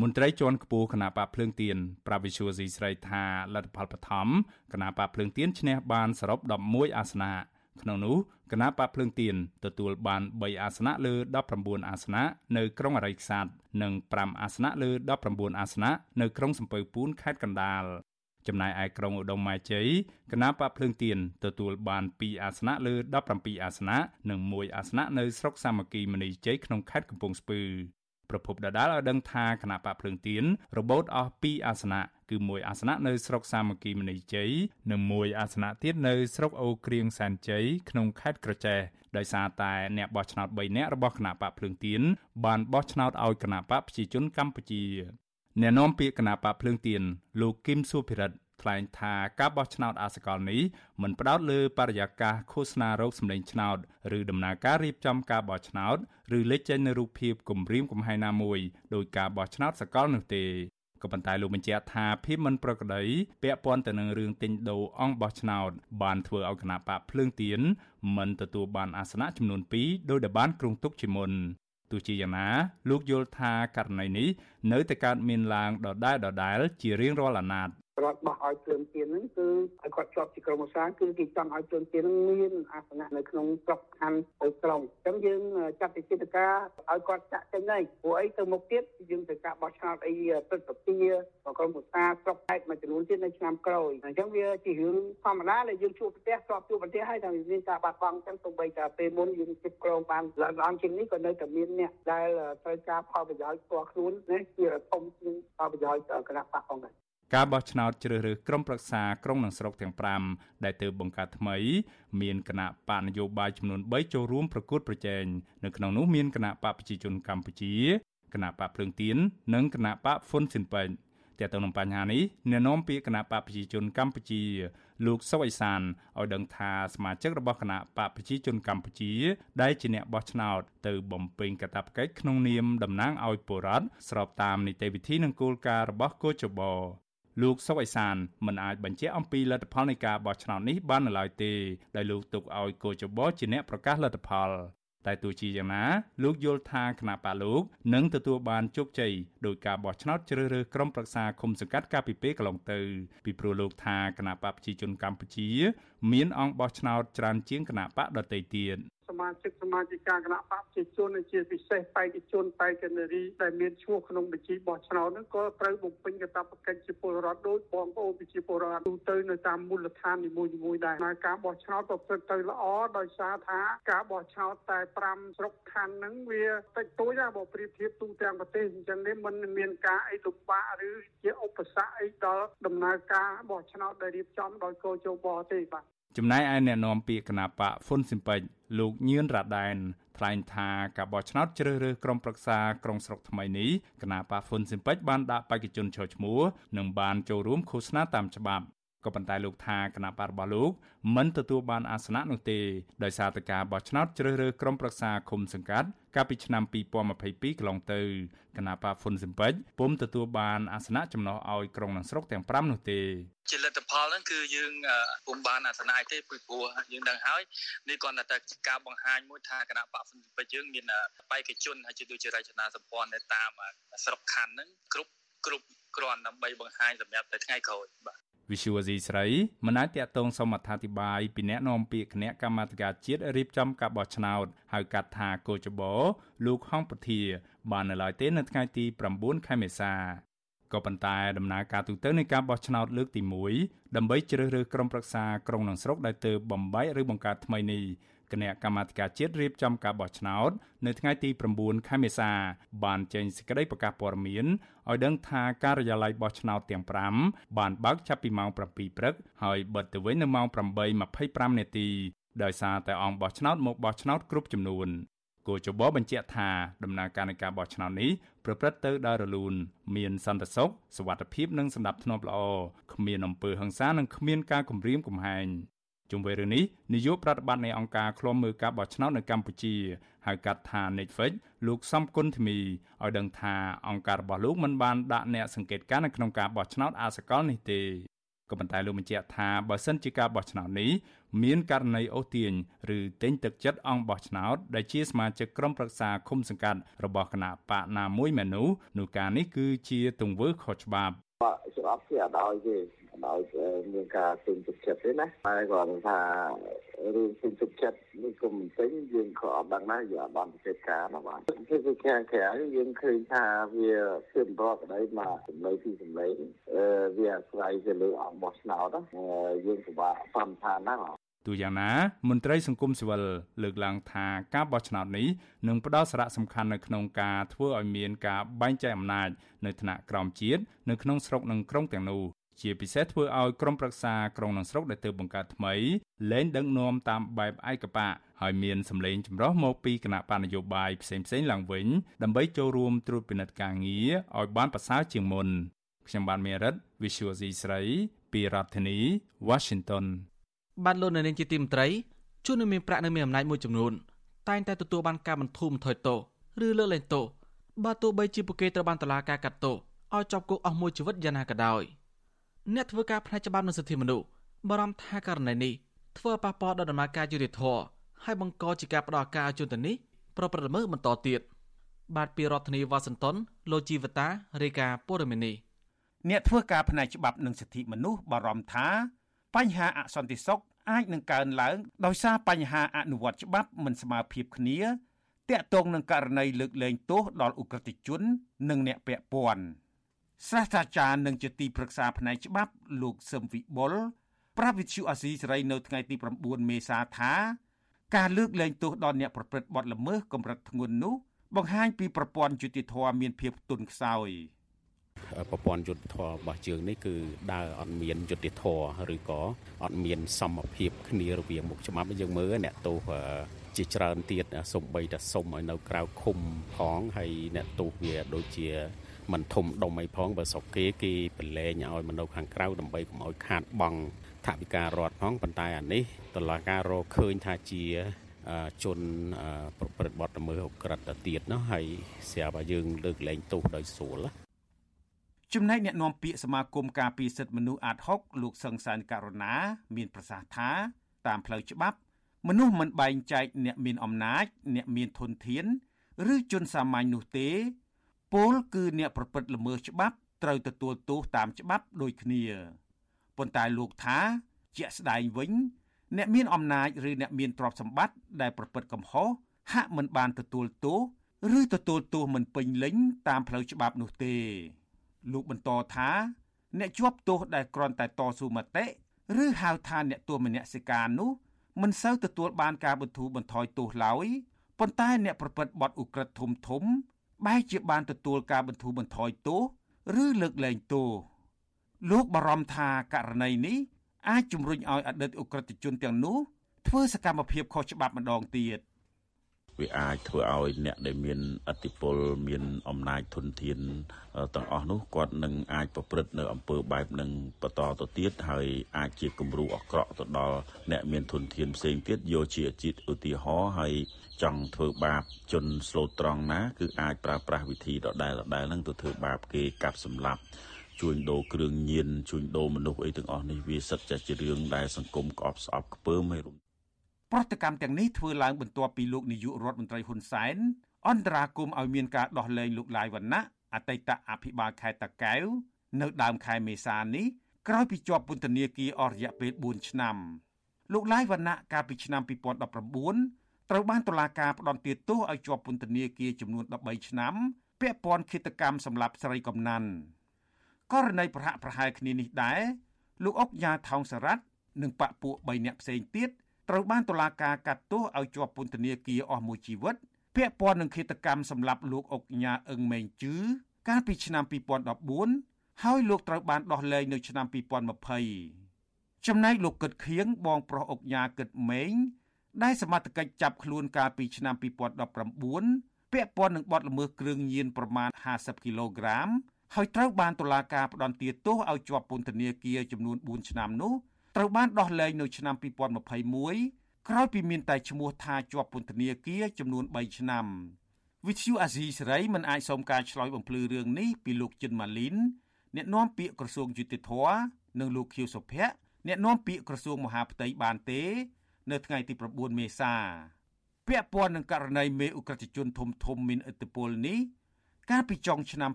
[SPEAKER 2] មន្ត្រីជាន់ខ្ពស់គណៈបកភ្លើងទៀនប្រាវិសុយស៊ីស្រីថាលទ្ធផលបឋមគណៈបកភ្លើងទៀនឈ្នះបានសរុប11អាសនៈក្នុងនោះគណៈបកភ្លើងទៀនទទួលបាន3អាសនៈលើ19អាសនៈនៅក្រុងអរិយខ្សាត់និង5អាសនៈលើ19អាសនៈនៅក្រុងសំពៅពួនខេត្តកណ្ដាល ចំណែកឯក្រុងឧដុង្គម៉ែជ័យគណៈបកភ្លើងទៀនទទួលបាន2អាសនៈលើ17អាសនៈនិង1អាសនៈនៅស្រុកសាមគ្គីមនីជ័យក្នុងខេត្តកំពង់ស្ពឺប្រពន្ធដដាលឲ្យដឹងថាគណៈបកភ្លើងទៀនរបូតអស់2អាសនៈគឺមួយអាសនៈនៅស្រុកសាមគ្គីមនីជ័យនិងមួយអាសនៈទៀតនៅស្រុកអូក្រៀងសែនជ័យក្នុងខេត្តក្រចេះដោយសារតែអ្នកបោះឆ្នោត3នាក់របស់គណៈបកភ្លើងទៀនបានបោះឆ្នោតឲ្យគណៈបកប្រជាជនកម្ពុជា អ្នកនាំពាក្យគណៈបកភ្លើងទៀនលោកគឹមសុភិរិទ្ធថ្លែងថាការបោះឆ្នោតអាសកលនេះមិនផ្ដោតលើបរិយាកាសឃោសនារោគសម្លេងឆ្នោតឬដំណើរការរៀបចំការបោះឆ្នោតឬលេចចេញនូវរូបភាពគម្រាមកំហែងណាមួយដោយការបោះឆ្នោតសកលនោះទេក៏ប៉ុន្តែលោកបញ្ជាក់ថាភាពមិនប្រក្រតីពាក់ព័ន្ធទៅនឹងរឿងទិញដូរអង្គបោះឆ្នោត បានធ្វើឲ្យគណៈបកភ្លើងទៀនមិនទទួលបានអាសនៈចំនួន2ដោយដែលបានគ្រោងទុកជាមុន ទោះជាយ៉ាងណាលោកយល់ថាករណីនេះនៅតែកើតមានឡើងដដែលដដែលជារៀងរាល់អាណត្តិ
[SPEAKER 9] រដ្ឋបោះឲ្យភ្លើងទៀនហ្នឹងគឺឲ្យគាត់ជាប់ជាក្រុមប្រឹក្សាគឺគេចង់ឲ្យភ្លើងទៀនហ្នឹងមានអាសនៈនៅក្នុងស្រុកខណ្ឌអូក្រុងអញ្ចឹងយើងចាត់វិជាការឲ្យគាត់ចាក់ចេញហើយព្រោះអីទៅមុខទៀតយើងត្រូវការបោះឆ្នោតអីព្រឹទ្ធសភាក្រុមប្រឹក្សាស្រុកខេត្តមួយចំនួនទៀតនៅឆ្នាំក្រោយអញ្ចឹងវាជារឿងធម្មតាដែលយើងជួបប្រទេសស្របជួបប្រទេសហើយតែមានការបាត់បង់អញ្ចឹងទោះបីតែពេលមុនយើងជិះក្រងបានឡើងឡើងជាងនេះក៏នៅតែមានអ្នកដែលត្រូវការផលប្រយោជន៍ផ្ទាល់ខ្លួននេះជាធំជាងផលប្រយោជន៍គណៈបកផងដែរ
[SPEAKER 2] ការបោះឆ្នោតជ្រើសរើសក្រុមប្រឹក្សាក្រុងនិងស្រុកទាំង5ដែលទើបបង្កើតថ្មី មានគណៈបកនយោបាយចំនួន3ចូលរួមប្រកួតប្រជែងនៅក្នុងនោះមានគណៈបកប្រជាជនកម្ពុជាគណៈបកភ្លើងទៀននិងគណៈបកហ៊ុនស៊ិនប៉ែនទាក់ទងនឹងបញ្ហានេះអ្នកនាំពាក្យគណៈបកប្រជាជនកម្ពុជា លោកសុវ័យសានឲ្យដឹងថាសមាជិករបស់គណៈបកប្រជាជនកម្ពុជា ដែលជាអ្នកបោះឆ្នោតទៅបំពេញកាតព្វកិច្ចក្នុងនាមតំណាងឲ្យពលរដ្ឋស្របតាមនីតិវិធីនិងគោលការណ៍របស់កោជប លោកសុកអេសានមិនអាចបញ្ជាក់អំពីលទ្ធផលនៃការបោះឆ្នោតនេះបាននៅឡើយទេដោយលោកទុកឲ្យកោជបជាអ្នកប្រកាសលទ្ធផលតែទោះជាយ៉ាងណាលោកយល់ថាគណៈបកលោកនឹងទទួលបានជោគជ័យដោយការបោះឆ្នោតជ្រើសរើសក្រុមប្រឹក្សាគុំសង្កាត់កាលពីពេលកន្លងទៅពីព្រោះលោកថាគណៈបកប្រជាជនកម្ពុជា មានអង្គបោះឆ្នោតច្រើនជាងគណៈបកដទៃទៀត
[SPEAKER 9] សមាជិកសមាជិកាគណៈបព្វជិជនជាពិសេសបេក្ខជនបេក្ខនារីដែលមានឈ្មោះក្នុងបញ្ជីបោះឆ្នោតហ្នឹងក៏ត្រូវបំពេញកាតព្វកិច្ចជាពលរដ្ឋដូចបងប្អូនប្រជាពលរដ្ឋទូទៅនៅតាមមូលដ្ឋាននីមួយៗដែរហើយការបោះឆ្នោតក៏ព្រឹកទៅល្អដោយសារថាការបោះឆ្នោតតែ5ស្រុកខណ្ឌហ្នឹងវាតិចតួចណាបើប្រៀបធៀបទូទាំងប្រទេសអញ្ចឹងនេះมันមានការអីលំបាកឬជាឧបសគ្គអីដល់ដំណើរការបោះឆ្នោតដែលរៀបចំដោយកោជបទេបាទ
[SPEAKER 2] ចំណែកឯអ្នកនាំពាក្យគណៈបកហ៊ុនស៊ិនពេជ្រលោកញឿនរ៉ាដែនថ្លែងថាការបោះឆ្នោតជ្រើសរើសក្រុមប្រឹក្សាក្រុងស្រុកថ្មីនេះគណៈបកហ៊ុនស៊ិនពេជ្របានដាក់បេក្ខជនចូលឈ្មោះនិងបានចូលរួមឃោសនាតាមច្បាប់ ក៏ប៉ុន្តែលោកថាគណៈបករបស់លោកមិនទទួលបានអាសនៈនោះទេដោយសារតែការបោះឆ្នោតជ្រើសរើសក្រុមប្រឹក្សាឃុំសង្កាត់កាលពីឆ្នាំ2022កន្លងទៅគណៈបកហ៊ុនស៊ិនពេជ្រពុំទទួលបានអាសនៈចំណោះឲ្យក្រុងនិងស្រុកទាំង5នោះទេ
[SPEAKER 10] ជាលទ្ធផលហ្នឹងគឺយើងពុំបានអាសនៈទេពីព្រោះយើងដឹងហើយនេះគ្រាន់តែការបង្ហាញមួយថាគណៈបកហ៊ុនស៊ិនពេជ្រយើងមានបេក្ខជនហើយជាដូចជារចនាសម្ព័ន្ធនៅតាមស្រុកខណ្ឌហ្នឹងគ្រប់គ្រប់គ្រាន់ដើម្បីបង្ហាញសម្រាប់តែថ្ងៃក្រោយបាទ
[SPEAKER 2] វិសុវអាស៊ីស្រីមិនអាចតាក់ទងសូមអត្ថាធិប្បាយពីអ្នកនាំពាក្យគណៈកម្មាធិការជាតិរៀបចំការបោះឆ្នោតហៅកាត់ថាកោចបោលោកហងពធា បាននៅឡើយទេនៅថ្ងៃទី9ខែមេសាក៏ប៉ុន្តែដំណើរការទូទៅនៃការបោះឆ្នោតលើកទី1ដើម្បីជ្រើសរើសក្រុមប្រឹក្សាក្រុងនិងស្រុកដែលទើបបំបីឬបង្កើតថ្មីនេះ គណៈកម្មាធិការជាតិរៀបចំការបោះឆ្នោតនៅថ្ងៃទី9ខែមេសា បានចេញសេចក្តីប្រកាសព័ត៌មានឲ្យដឹងថាការិយាល័យបោះឆ្នោតទាំង5បានបើកចាប់ពីម៉ោង7ព្រឹកហើយបិទទៅវិញនៅម៉ោង8:25នាទីដោយសារតែអង្គបោះឆ្នោតមកបោះឆ្នោតគ្រប់ចំនួន គូចបបញ្ជាក់ថាដំណើរការនៃការបោះឆ្នោតនេះប្រព្រឹត្តទៅដោយរលូនមានសន្តិសុខសวัสดิភាពនិងសណ្ដាប់ធ្នាប់ល្អគ្មានអំពើហិង្សានិងគ្មានការគំរាមកំហែង ជុំវិញរឿងនេះនាយកប្រតិបត្តិនៃអង្គការឃ្លាំមើលការបោះឆ្នោតនៅកម្ពុជាហៅកាត់ថា Netflix លោកសំគុណធីមីឲ្យដឹងថាអង្គការរបស់លោកមិនបានដាក់អ្នកសង្កេតការណ៍នៅក្នុងការបោះឆ្នោតអសកលនេះទេក៏ប៉ុន្តែលោកបញ្ជាក់ថាបើសិនជាការបោះឆ្នោតនេះមានករណីអូសទាញឬទិញទឹកចិត្តអង្គបោះឆ្នោតដែលជាសមាជិកក្រុមប្រឹក្សាឃុំសង្កាត់របស់គណៈបកណាមួយមែននោះនោះការនេះគឺជាទង្វើខុសច្បាប់
[SPEAKER 11] បកច្បាប់គេអត់ឲ្យទេ ដោយមានការទិញទឹកចិត្តទេណាតែគាត់ថារឿងទិញទឹកចិត្តនេះគុំទិញយើងក៏អត់ដឹងដែរយើងអត់បានពិចារណាណាបាទគឺគឺខាងក្រៅយើងឃើញថាវាពីបរក្តីមកសម្លេងពីសម្លេងអឺវាអាស្រ័យទៅលើអង្គបោះឆ្នោតយើងពិបាកសំថាណា
[SPEAKER 2] ទូយ៉ាងណាមន្ត្រីសង្គមស៊ីវិលលើកឡើងថាការបោះឆ្នោតនេះនឹងផ្ដល់សារៈសំខាន់នៅក្នុងការធ្វើឲ្យមានការបែងចែកអំណាចនៅថ្នាក់ក្រោមជាតិនៅក្នុងស្រុកនិងក្រុងទាំងនោះ ជាពិសេសធ្វើឲ្យក្រុមប្រឹក្សាក្រុងនិងស្រុកដែលទើបបង្កើតថ្មីលែងដឹកនាំតាមបែបឯកបកហើយមានសម្លេងចម្រុះមកពីគណៈបកនយោបាយផ្សេងៗឡើងវិញដើម្បីចូលរួមត្រួតពិនិត្យការងារឲ្យបានប្រសើរជាងមុនខ្ញុំបានមេរិត Visual C ស្រីពីរដ្ឋធានី Washington
[SPEAKER 1] បានលោកនៅនាងជាទីមត្រីជួននឹងមានប្រាក់នៅមានអំណាចមួយចំនួនតែងតែទទួលបានការបន្ធូរបន្ថយទោសឬលើកលែងទោសបើទោះបីជាពួកគេត្រូវបានតុលាការកាត់ទោសឲ្យជាប់គុកអស់មួយជីវិតយ៉ាងណាក៏ដោយ។ អ្នកធ្វើការផ្នែកច្បាប់និងសិទ្ធិមនុស្សបារម្ភថាករណីនេះធ្វើប៉ះពាល់ដល់ដំណើរការយុតិធធហើយបង្កជាការផ្ដោតការជន់ទៅនេះប្រព្រឹត្តល្មើសបន្តទៀតបាទពីរដ្ឋធានីវ៉ាស៊ីនតោនលោកជីវតារាយការណ៍ព័ត៌មាននេះ
[SPEAKER 12] អ្នកធ្វើការផ្នែកច្បាប់និងសិទ្ធិមនុស្សបារម្ភថា បញ្ហាអសន្តិសុខអាចនឹងកើនឡើងដោយសារបញ្ហាអនុវត្តច្បាប់មិនស្មើភាពគ្នាតាក់ទងនឹងករណីលើកលែងទោសដល់អ ுக ្រិតជន និងអ្នកពាក់ព័ន្ធ សាស្ត្រាចារ្យនិងជាទីប្រឹក្សាផ្នែកច្បាប់លោកសឹមវិបុលប្រាប់វិទ្យុអាស៊ីសេរីនៅថ្ងៃទី9មេសាថាការលើកលែងទោសដល់អ្នកប្រព្រឹត្តបទល្មើសកម្រិតធ្ងន់នោះបង្ហាញពីប្រព័ន្ធយុតិធធម៌មានភាពទន់ខ្សោយ
[SPEAKER 13] ប្រព័ន្ធយុទ្ធធររបស់យើងនេះគឺដើរអត់មានយុទ្ធធរឬក៏អត់មានសមភាពគ្នារវាងមុខច្បាប់យើងមើលអ្នកទោសជាច្រើនទៀតសំបីតែសុំឲ្យនៅក្រៅឃុំផងហើយអ្នកទោសវាដូចជា មិនធំដុំអីផងបើស្រុកគេគេប្រឡែងឲ្យមនុស្សខាងក្រៅដើម្បីកុំឲ្យខាតបង់ថវិការដ្ឋផងប៉ុន្តែអានេះតឡាការរកឃើញថាជាជនប្រព្រឹត្តបទល្មើសអក្រិតទៅទៀតនោះហើយស្រាប់ឲ្យយើងលើកលែងទោសដោយស្រួល
[SPEAKER 12] ចំណែកអ្នកនាំពាក្យសមាគមការពារសិទ្ធិមនុស្សអាត6លោកសឹងសានករណា មានប្រសាសន៍ថា តាមផ្លូវច្បាប់ មនុស្សមិនបែងចែកអ្នកមានអំណាច អ្នកមានធនធាន ឬជនសាមញ្ញនោះទេ ពលគឺអ្នកប្រព្រឹត្តល្មើសច្បាប់ត្រូវទទួលទោសតាមច្បាប់ដូចគ្នាប៉ុន្តែលោកថាជាក់ស្ដែងវិញ អ្នកមានអំណាចឬអ្នកមានទ្រព្យសម្បត្តិដែលប្រព្រឹត្តកំហុសហាក់មិនបានទទួលទោសឬទទួលទោសមិនពេញលេញតាមផ្លូវច្បាប់នោះទេ លោកបន្តថា អ្នកជាប់ទោសដែលគ្រាន់តែតស៊ូមតិឬហៅថាអ្នកទោសមនសិការនោះមិនសូវទទួលបានការបន្ធូរបន្ថយទោសឡើយប៉ុន្តែអ្នកប្រព្រឹត្តបទឧក្រិដ្ឋធំធំ បែរជាបានទទួលការបន្ធូរបន្ថយទោសឬលើកលែងទោសលោកបារម្ភថាករណីនេះអាចជំរុញឲ្យអតីតអ ுக ្រិតជនទាំងនោះធ្វើសកម្មភាពខុសច្បាប់ម្ដងទៀត។
[SPEAKER 14] វាអាចធ្វើឲ្យអ្នកដែលមានអធិបុលមានអំណាចធនធានទាំងអស់នោះគាត់នឹងអាចប្រព្រឹត្តនៅអំពើបែបនឹងបន្តទៅទៀតហើយអាចជាគំរូអាក្រក់ទៅដល់អ្នកមានធនធានផ្សេងទៀតយកជាជាតិឧទាហរណ៍ហើយចង់ធ្វើបាបជនស្លូតត្រង់ណាគឺអាចប្រើប្រាស់វិធីដដែលដដែលហ្នឹងទៅធ្វើបាបគេកាប់សម្លាប់ជួញដូរគ្រឿងញៀនជួញដូរមនុស្សអីទាំងអស់នេះវាសិតតែជារឿងដែលសង្គមក្អប់ស្អប់ខ្ពើមហើយ
[SPEAKER 12] ប្រតិកម្មទាំងនេះធ្វើឡើងបន្ទាប់ពីលោកនាយករដ្ឋមន្ត្រីហ៊ុនសែនអន្តរាគមឲ្យមានការដោះលែងលោកឡាយវណ្ណៈអតីតអភិបាលខេត្តតាកែវនៅដើមខែមេសានេះក្រោយពីជាប់ពន្ធនាគារអស់រយៈពេល4ឆ្នាំលោកឡាយវណ្ណៈកាលពីឆ្នាំ2019ត្រូវបានតុលាការផ្តន្ទាទោសឲ្យជាប់ពន្ធនាគារចំនួន13ឆ្នាំពាក់ព័ន្ធឃាតកម្មសម្លាប់ស្រីកំណាន់ករណីប្រហាក់ប្រហែលគ្នានេះដែរលោកអុកញ៉ាថោងសារ៉ាត់និងបពពួក3នាក់ផ្សេងទៀត ត្រូវបានតុលាការកាត់ទោសឲ្យជាប់ពន្ធនាគារអស់មួយជីវិតពាក់ព័ន្ធនឹងឃាតកម្មសម្លាប់លោកអុកញ៉ាអឹងម៉េងជឺកាលពីឆ្នាំ2014ហើយលោកត្រូវបានដោះលែងនៅឆ្នាំ2020ចំណែកលោកគិតខៀងបងប្រុសអុកញ៉ាគិតម៉េងដែលសមត្ថកិច្ចចាប់ខ្លួនកាលពីឆ្នាំ2019ពាក់ព័ន្ធនឹងបទល្មើសគ្រឿងញៀនប្រមាណ50គីឡូក្រាមហើយត្រូវបានតុលាការផ្តន្ទាទោសឲ្យជាប់ពន្ធនាគារចំនួន4ឆ្នាំនោះ ត្រូវបានដោះលែងនៅឆ្នាំ2021ក្រោយពីមានតែឈ្មោះថាជាប់ពន្ធនាគារចំនួន3ឆ្នាំវិទ្យុអាស៊ីសេរីមិនអាចសូមការឆ្លើយបំភ្លឺរឿងនេះពីលោកចិនម៉ាលីនអ្នកនាំពាក្យក្រសួងយុតិធធនិងលោកខៀវសុភ័ក្រអ្នកនាំពាក្យក្រសួងមហាផ្ទៃបានទេ នៅថ្ងៃទី9មេសាពាក់ព័ន្ធនឹងករណីមេអ ுக ្រិតជនធំធំមានឥទ្ធិពលនេះកាលពីចុងឆ្នាំ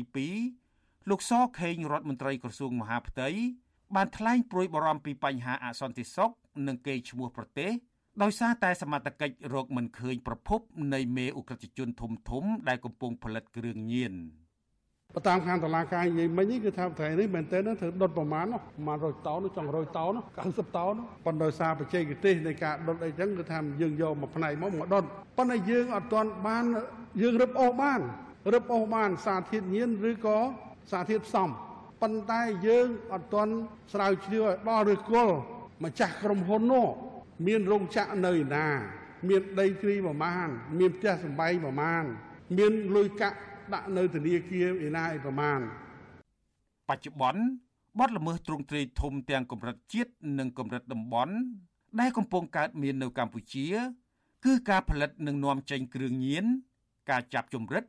[SPEAKER 12] 2022លោកសខេងរដ្ឋមន្ត្រីក្រសួងមហាផ្ទៃ បានថ្លែងព្រួយបារម្ភពីបញ្ហាអសន្តិសុខនិងកេរ្តិ៍ឈ្មោះប្រទេសដោយសារតែសមត្ថកិច្ចរកមិនឃើញប្រភពនៃមេអ ுக ្រិតជនធំធំដែលកំពុងផលិតគ្រឿងញៀន
[SPEAKER 15] បើតាមខាងតឡាការនិយាយមិញគឺថាប្រទេសនេះមែនតើត្រូវដុតប្រមាណប្រមាណ100តោនចង់100តោន90តោនប៉ុន្តែដោយសារបច្ចេកទេសនៃការដុតអីចឹងគឺថាយើងយកមួយផ្នែកមកមកដុតប៉ុន្តែយើងអត់ទាន់បានយើងរឹបអូសបានរឹបអូសបានសារធាតុញៀនឬក៏សារធាតុផ្សំ ប៉ុន្តែយើងអត់ទាន់ស្រាវជ្រាវឲ្យដល់ឬគល់ម្ចាស់ក្រុមហ៊ុននោះមានរោងចក្រនៅណា មានដីធ្លីប្រមាណមានផ្ទះសម្បែងប្រមាណមានលុយកាក់ដាក់នៅធនាគារឯណាឯប្រមាណ
[SPEAKER 12] បច្ចុប្បន្នបទល្មើសទ្រង់ទ្រាយធំទាំងកម្រិតជាតិនិងកម្រិតតំបន់ដែលកំពុងកើតមាននៅកម្ពុជា គឺការផលិតនិងនាំចេញគ្រឿងញៀនការចាប់ជំរិត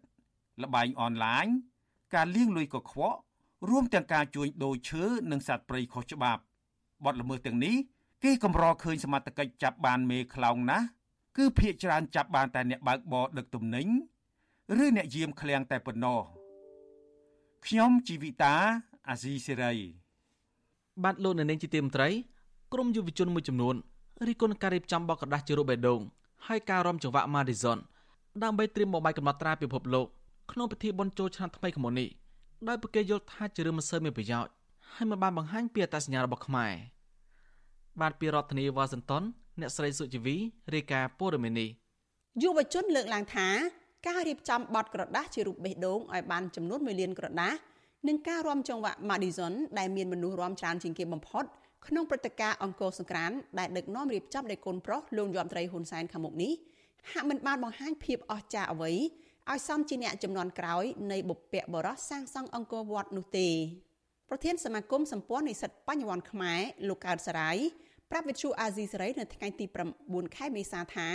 [SPEAKER 12] លបែងអនឡាញការលាងលុយកខ្វក់ រួមទាំងការជួញដូរឈើនិងសត្វព្រៃខុសច្បាប់បទល្មើសទាំងនេះគេកម្រឃើញសមត្ថកិច្ចចាប់បានមេខ្លោងណាស់គឺភ ieck ច្រើនចាប់បានតែអ្នកបើកបរដឹកទំនិញឬអ្នកយាមឃ្លាំងតែប៉ុណ្ណោះខ្ញុំជីវិតាអាស៊ីសេរី
[SPEAKER 1] បាទលោកនៅនាងជាទីមត្រីក្រមយុវជនមួយចំនួនរីកគុណការរៀបចំបកកដាស់ជារូបបេះដូងហើយការរំចង្វាក់ Madison ដើម្បីត្រៀមបបាយកំណត់ត្រាពិភពលោកក្នុងពិធីបុណ្យចូលឆ្នាំថ្មីឆ្នាំនេះ ដោយពួកគេយល់ថាជារឿងមិនសូវមានប្រយោជន៍ហើយមិនបានបង្ហាញពីអត្តសញ្ញាណរបស់ខ្មែរបាទពីរដ្ឋធានីវ៉ាស៊ីនតោនអ្នកស្រីសុជីវីរាយការណ៍ព័ត៌មាននេះ
[SPEAKER 16] យុវជនលើកឡើងថាការរៀបចំបទក្រដាស់ជារូបបេះដូងឲ្យបានចំនួន1លានក្រដាស់និងការរួមចង្វាក់ Madison ដែលមានមនុស្សរួមច្រើនជាងគេបំផុតក្នុងព្រឹត្តិការណ៍អង្គរសង្ក្រានដែលដឹកនាំរៀបចំដោយកូនប្រុសលោកយមត្រីហ៊ុនសែនខាងមុខនេះហាក់មិនបានបង្ហាញភាពអស្ចារ្យអ្វី ឲ្យសមជាអ្នកចំនួនក្រោយនៃបុព្វបុរសសាងសង់អង្គរវត្តនោះទេប្រធានសមាគមសម្ព័ន្ធនិស្សិតបញ្ញវន្តខ្មែរលោកកើតសរាយប្រាប់វិទ្យុអាស៊ីសេរីនៅថ្ងៃទី9ខែមេសាថា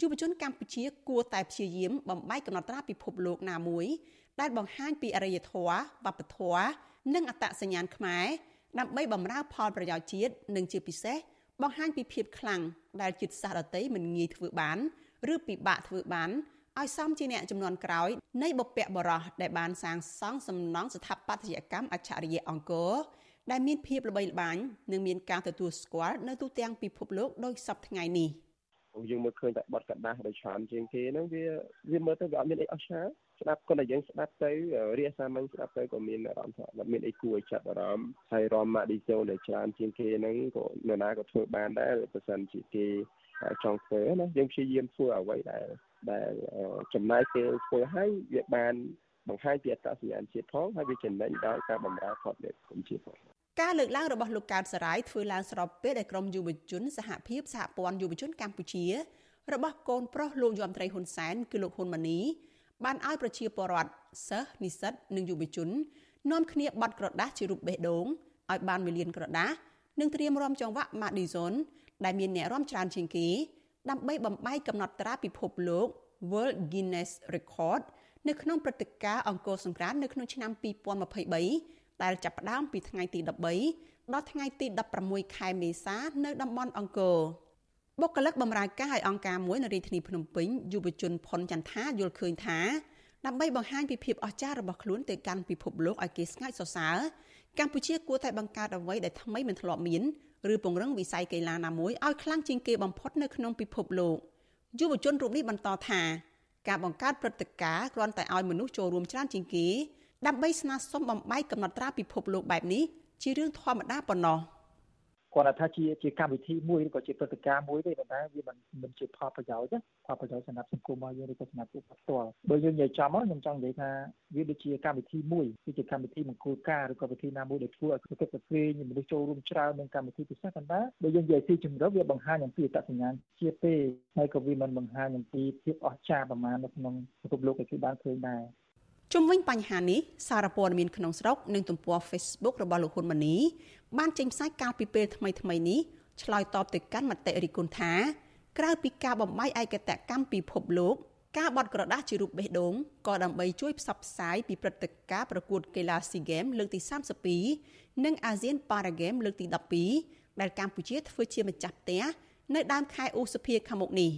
[SPEAKER 16] យុវជនកម្ពុជា គួរតែព្យាយាមបំបីកំណត់ត្រាពិភពលោកណាមួយដែលបង្ហាញពីអរិយធម៌វប្បធម៌និងអត្តសញ្ញាណខ្មែរដើម្បីបម្រើផលប្រយោជន៍ជាតិនិងជាពិសេសបង្ហាញពីភាពខ្លាំងដែលជាតិសាសន៍ដតីមិនងាយធ្វើបាន ឬពិបាកធ្វើបាន ឲ្យសមជាអ្នកចំនួនក្រោយនៃបុព្វបុរសដែលបានសាងសង់សំណង់ស្ថាបត្យកម្មអច្ឆរិយៈអង្គរដែលមានភាពល្បីល្បាញនិងមានការទទួលស្គាល់នៅទូទាំងពិភពលោកដោយសពថ្ងៃនេះ
[SPEAKER 8] យើងមើលឃើញតែបត់កដាស់ដោយច្រើនជាងគេហ្នឹងវាវាមើលទៅវាអត់មានអីអស្ចារ្យស្ដាប់គាត់តែយើងស្ដាប់ទៅរាសាមញ្ញស្ដាប់ទៅក៏មានអារម្មណ៍ថាអត់មានអីគួរឲ្យចាប់អារម្មណ៍ហើយរមម៉ាឌីសូដែលច្រើនជាងគេហ្នឹងក៏នរណាក៏ធ្វើបានដែរបើសិនជាគេចង់ធ្វើណាយើងព្យាយាមធ្វើអ្វីដែល ដែលចំណាយពេលធ្វើឲ្យវាបានបង្ហាញពីអត្តសញ្ញាណជាតិផងហើយវាចំណេញដល់ការបម្រើផលប្រយោជន៍គុំជាតិផង
[SPEAKER 16] ការលើកឡើងរបស់លោកកើតសរាយធ្វើឡើងស្របពេលដែលក្រមយុវជនសហភាពសហព័ន្ធយុវជនកម្ពុជា របស់កូនប្រុសលោកយមត្រីហ៊ុនសែនគឺលោកហ៊ុនម៉ាណីបានឲ្យប្រជាពលរដ្ឋសិស្សនិស្សិតនិងយុវជននាំគ្នាបត់ក្រដាស់ជារូបបេះដូងឲ្យបានមួយលានក្រដាស់និងត្រៀមរំចង្វាក់ Madison ដែលមានអ្នករាំច្រើនជាងគេ ដើម្បីបំបីកំណត់ត្រាពិភពលោក World Guinness Record នៅក្នុងព្រឹត្តិការណ៍អង្គរសង្ក្រាន្តនៅក្នុងឆ្នាំ2023ដែលចាប់ផ្ដើមពីថ្ងៃទី13ដល់ថ្ងៃទី16ខែមេសានៅតំបន់អង្គរបុគ្គលិកបម្រើការឲ្យអង្គការមួយនៅរាជធានីភ្នំពេញយុវជនផុនចន្ទថាយល់ឃើញថាដើម្បីបង្ហាញពីភាពអស្ចារ្យរបស់ខ្លួនទៅកាន់ពិភពលោកឲ្យគេស្ងើចសរសើរកម្ពុជាគួរតែបង្កើតអ្វីដែលថ្មីមិនធ្លាប់មាន ឬពង្រឹងវិស័យកីឡាណាមួយឲ្យខ្លាំងជាងគេបំផុតនៅក្នុងពិភពលោកយុវជនរូបនេះបន្តថាការបង្កើតព្រឹត្តិការណ៍គ្រាន់តែឲ្យមនុស្សចូលរួមច្រើនជាងគេដើម្បីស្នើសុំបំបីកំណត់ត្រាពិភពលោកបែបនេះជារឿងធម្មតាប៉ុណ្ណោះ
[SPEAKER 17] គាត់ថាជាជាកម្មវិធីមួយឬក៏ជាព្រឹត្តិការណ៍មួយទេប៉ុន្តែវាមិនមិនជាផលប្រយោជន៍ផលប្រយោជន៍សម្រាប់សង្គមរបស់យើងឬក៏សម្រាប់ពួកគាត់ផ្ទាល់បើយើងនិយាយចំមកខ្ញុំចង់និយាយថាវាដូចជាកម្មវិធីមួយគឺជាកម្មវិធីមង្គលការឬក៏វិធីណាមួយដែលធ្វើឲ្យប្រកបប្រព្រឹត្តមនុស្សចូលរួមច្រើននឹងកម្មវិធីពិសេសប៉ុន្តែបើយើងនិយាយទីជម្រៅវាបង្ហាញអំពីអត្តសញ្ញាណជាតិទេហើយក៏វាមិនបង្ហាញអំពីភាពអស្ចារ្យប្រមាណនៅក្នុងពិភពលោកដែលគេបានឃើញដែរ
[SPEAKER 16] ជុំវិញបញ្ហានេះសារព័ត៌មានក្នុងស្រុកនិងទំព័រ Facebook របស់លោកហ៊ុនម៉ាណីបានចេញផ្សាយកាលពីពេលថ្មីៗនេះឆ្លើយតបទៅកាន់មតិរិះគន់ថាក្រៅពីការបំបីឯកតកម្មពិភពលោកការបត់ក្រដាស់ជារូបបេះដូងក៏ដើម្បីជួយផ្សព្វផ្សាយពីព្រឹត្តិការណ៍ប្រកួតកីឡា SEA Games លើកទី32និង ASEAN Para Games លើកទី12ដែលកម្ពុជាធ្វើជាម្ចាស់ផ្ទះនៅដើមខែឧសភាខាងមុខនេះ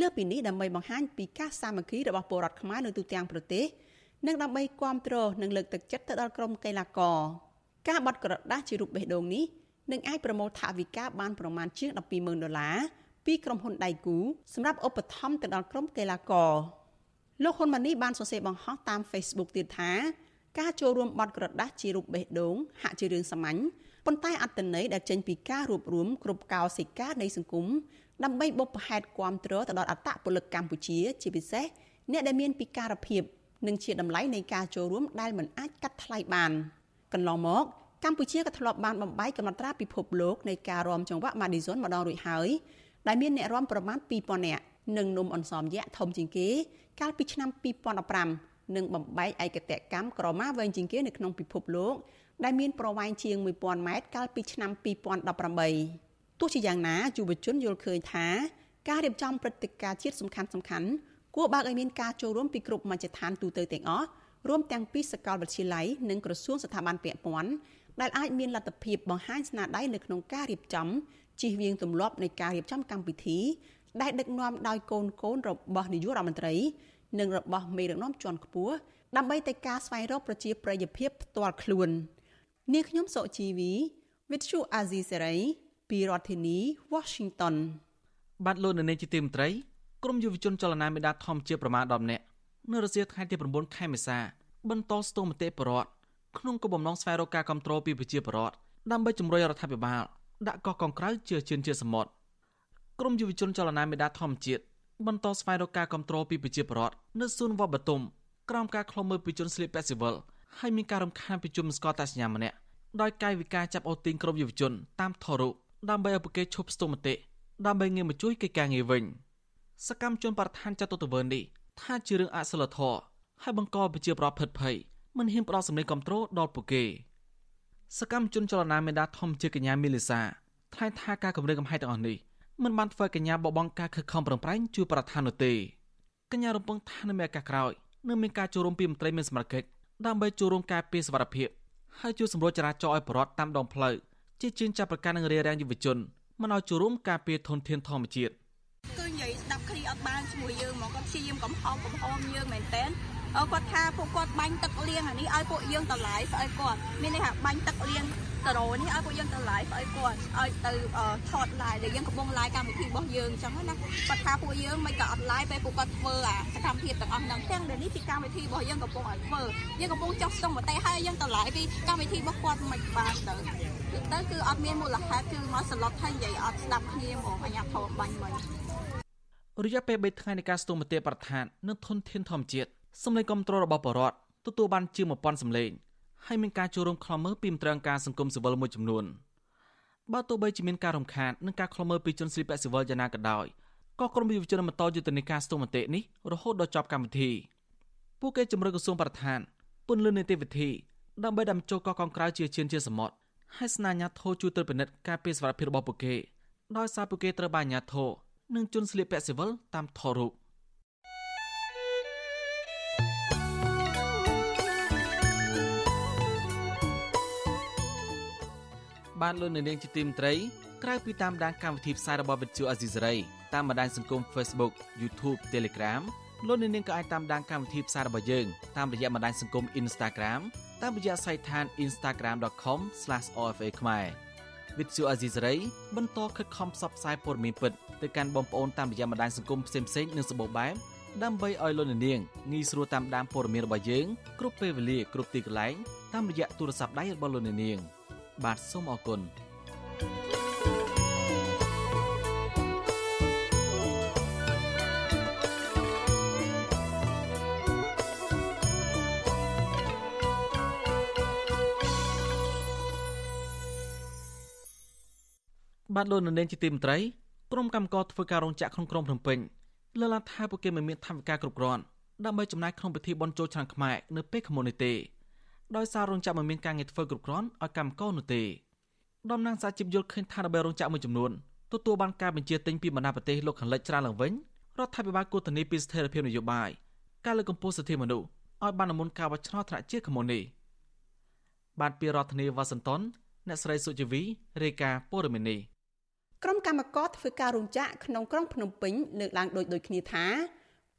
[SPEAKER 16] លើពីនេះដើម្បីបង្ហាញពីការសាមគ្គីរបស់ពលរដ្ឋខ្មែរនៅទូទាំងប្រទេស និងដើម្បីគ្រប់គ្រងនិងលើកទឹកចិត្តទៅដល់ក្រុមកីឡាករការបត់ក្រដាស់ជារូបបេះដូងនេះនឹងអាចប្រមូលថវិកាបានប្រមាណជាង120,000ដុល្លារពីក្រុមហ៊ុនដៃគូសម្រាប់ឧបត្ថម្ភទៅដល់ក្រុមកីឡាករលោកហ៊ុនម៉ាណីបានសរសេរបង្ហោះតាម Facebook ទៀតថាការចូលរួមបត់ក្រដាស់ជារូបបេះដូងហាក់ជារឿងសាមញ្ញប៉ុន្តែអត្តន័យដែលចេញពីការរួបរวมគ្រប់កោសិកានៃសង្គមដើម្បីបុព្វហេតុគាំទ្រទៅដល់អត្តពលិកកម្ពុជា ជាពិសេសអ្នកដែលមានពិការភាព និងជាតម្លៃនៃការចូលរួមដែលមិនអាចកាត់ថ្លៃបានកន្លងមកកម្ពុជាក៏ធ្លាប់បានបំបីកំណត់ត្រាពិភពលោកនៃការរាំចង្វាក់ Madison ម្ដងរួចហើយដែលមានអ្នករាំប្រមាណ2000នាក់និងនំអន្សមយក្សធំជាងគេកាលពីឆ្នាំ2015និងបំបែកឯកតកម្មក្រមាវែងជាងគេនៅក្នុងពិភពលោកដែលមានប្រវែងជាង1000ម៉ែត្រកាលពីឆ្នាំ2018ទោះជាយ៉ាងណាយុវជនយល់ឃើញថាការរៀបចំព្រឹត្តិការណ៍ជាតិសំខាន់សំខាន់ គួរបើកឲ្យមានការចូលរួមពីគ្រប់មជ្ឈដ្ឋានទូទៅទាំងអស់រួមទាំងពីសាកលវិទ្យាល័យនិងក្រសួងស្ថាប័នពាក់ព័ន្ធដែលអាចមានលទ្ធភាពបង្ហាញស្នាដៃនៅក្នុងការរៀបចំជិះវៀងទម្លាប់នៃការរៀបចំកម្មវិធី ដែលដឹកនាំដោយកូនកូនរបស់នាយករដ្ឋមន្ត្រី និងរបស់មេដឹកនាំជាន់ខ្ពស់ដើម្បីតែការស្វែងរកប្រជាប្រិយភាពផ្ទាល់ខ្លួននាងខ្ញុំសុជីវី With Chu Azizi Serai ពីរដ្ឋធានី Washington
[SPEAKER 1] បាទលោកនៅនាងជាទីមេត្រី ក្រមយុវជនចលនាមេដាធម្មជាប្រមាណ10នាក់នៅរសៀលថ្ងៃទី9ខែមេសាបន្តស្ទង់មតិបរដ្ឋក្នុងគោលបំណងស្វែងរកការគ្រប់គ្រងពីប្រជាពលរដ្ឋដើម្បីជំរុញរដ្ឋាភិបាលដាក់កោះកងក្រៅជាជឿនជាសមុទ្រក្រមយុវជនចលនាមេដាធម្មជាតិបន្តស្វែងរកការគ្រប់គ្រងពីប្រជាពលរដ្ឋនៅសួនវត្តបតុមក្រោមការឃ្លាំមើលពីជនស្លៀកពាក់ស៊ីវិលហើយមានការរំខានពីជនស្គាល់តាសញ្ញាម្នាក់ដោយកាយវិការចាប់អូសទាញក្រមយុវជនតាមថតរូបដើម្បីឲ្យពួកគេឈប់ស្ទង់មតិដើម្បីងាកមកជួយកិច្ចការងារវិញ សកម្មជនបរិស្ថានចាត់ទុកទៅវិញនេះថាជារឿងអសិលធម៌ហើយបង្កប្រជាប្រដ្ឋភិតភ័យមិនហ៊ានផ្ដោតសម្លេងគ្រប់គ្រងដល់ពួកគេសកម្មជនចលនាមេដាធំជាកញ្ញាមីលីសាថ្លែងថាការគម្រាមកំហែងទាំងអស់នេះមិនបានធ្វើកញ្ញាបបងការខិតខំប្រឹងប្រែងជួយប្រធាននោះទេកញ្ញារំពឹងថានៅមានឱកាសក្រោយនឹងមានការចូលរួមពីមន្ត្រីមានសមត្ថកិច្ចដើម្បីចូលរួមការពារសវត្ថិភាពហើយជួយសម្រួលចរាចរណ៍ឲ្យប្រវត្តិតាមដងផ្លូវជាជាងចាប់ប្រកាន់នឹងរារាំងយុវជនមិនឲ្យចូលរួមការពារធនធានធម្មជាតិ
[SPEAKER 18] គឺ និយាយស្ដាប់គ្នាអត់បានជាមួយយើងហ្មងគាត់ព្យាយាមកំហំកំហំយើងមែនតើគាត់ថាពួកគាត់បាញ់ទឹកលៀងអានេះឲ្យពួកយើងទៅ live ឲ្យគាត់មានន័យថាបាញ់ទឹកលៀងតរោនេះឲ្យពួកយើងទៅ live ឲ្យគាត់ឲ្យទៅថត live ដែលយើងកំពុង live កម្មវិធីរបស់យើងអញ្ចឹងណាគាត់ថាពួកយើងមិនក៏អត់ live ពេលពួកគាត់ធ្វើអាសកម្មភាពទាំងអស់ហ្នឹងទាំងដែលនេះជាកម្មវិធីរបស់យើងកំពុងឲ្យធ្វើយើងកំពុងចុះស្ទង់មតិឲ្យយើងទៅ live ពីកម្មវិធីរបស់គាត់មិនបានទៅទៅគឺអត់មានមូលហេតុគឺមកសន្លត់ថានិយាយអត់ស្ដាប់គ្នាហ្មងអញ្ញាធមបាញ់មិញ
[SPEAKER 1] រយៈពេល3ថ្ងៃនៃការស្ទង់មតិប្រធាននិងធនធានធម្មជាតិសម្លេងគ្រប់គ្រងរបស់បរដ្ឋទទួលបានជាង1000សម្លេងហើយមានការចូលរួមខ្លំមើលពីមន្ត្រីអង្គការសង្គមស៊ីវិលមួយចំនួនបើទោះបីជាមានការរំខាននិងការខ្លំមើលពីជនស្រីពាក់ស៊ីវិលយ៉ាងណាក៏ដោយក៏ក្រុមយុវជនបន្តយុទ្ធនាការស្ទង់មតិនេះរហូតដល់ចប់កម្មវិធីពួកគេជំរុញក្រសួងបរិស្ថានពន្យល់នីតិវិធីដើម្បីដាំចូលកោះកងក្រៅជាជាជាសមុទ្រហើយស្នើអាញាធរជួយត្រួតពិនិត្យការពារសុវត្ថិភាពរបស់ពួកគេដោយសារពួកគេត្រូវបានអាញាធរ និងជនស្លៀកពាក់ស៊ីវិលតាមថតរូបបានលោកនៅនាងជាទីមត្រីក្រៅពីតាមដានកម្មវិធីផ្សាយរបស់វិទ្យុអាស៊ីសេរីតាមបណ្ដាញសង្គម Facebook YouTube Telegram លោកនៅនាងក៏អាចតាមដានកម្មវិធីផ្សាយរបស់យើងតាមរយៈបណ្ដាញសង្គម Instagram តាមរយៈសាច់ឋាន instagram.com/ofa ខ្មែរវិទ្យុអាស៊ីសេរីបន្តខិតខំផ្សព្វផ្សាយព័ត៌មានពិត ទៅកាន់បងប្អូនតាមរយៈបណ្ដាញសង្គមផ្សេងៗនិងសម្បូរបែបដើម្បីឲ្យលោកនាងងាយស្រួលតាមដានព័ត៌មានរបស់យើងគ្រប់ពេលវេលាគ្រប់ទីកន្លែងតាមរយៈទូរស័ព្ទដៃរបស់លោកនាង បាទសូមអរគុណបាទលោកនាងជាទីមេត្រី ក្រុមកម្មការធ្វើការរោងចក្រក្នុងក្រុងភ្នំពេញលើកឡើងថាពួកគេមិនមានថវិកាគ្រប់គ្រាន់ដើម្បីចំណាយក្នុងពិធីបុណ្យចូលឆ្នាំខ្មែរនៅពេលខាងមុខនេះទេដោយសាររោងចក្រមិនមានការងារធ្វើគ្រប់គ្រាន់ឲ្យកម្មករនោះទេតំណាងសហជីពយល់ឃើញថារបៀបរោងចក្រមួយចំនួនទទួលបានការបញ្ជាទិញពីបណ្ដាប្រទេសលោកខាងលិចច្រើនឡើងវិញរដ្ឋាភិបាលគូតនីពីស្ថិរភាពនយោបាយការលើកកម្ពស់សិទ្ធិមនុស្សឲ្យបានមុនការបោះឆ្នោតថ្នាក់ជាតិខាងមុខនេះបានពីរដ្ឋធានីវ៉ាស៊ីនតោនអ្នកស្រីសុជីវីរាយការណ៍ព័ត៌មាននេះ
[SPEAKER 16] ក្រុមកម្មការធ្វើការរោងចក្រក្នុងក្រុងភ្នំពេញលើកឡើងដូចដូចគ្នាថា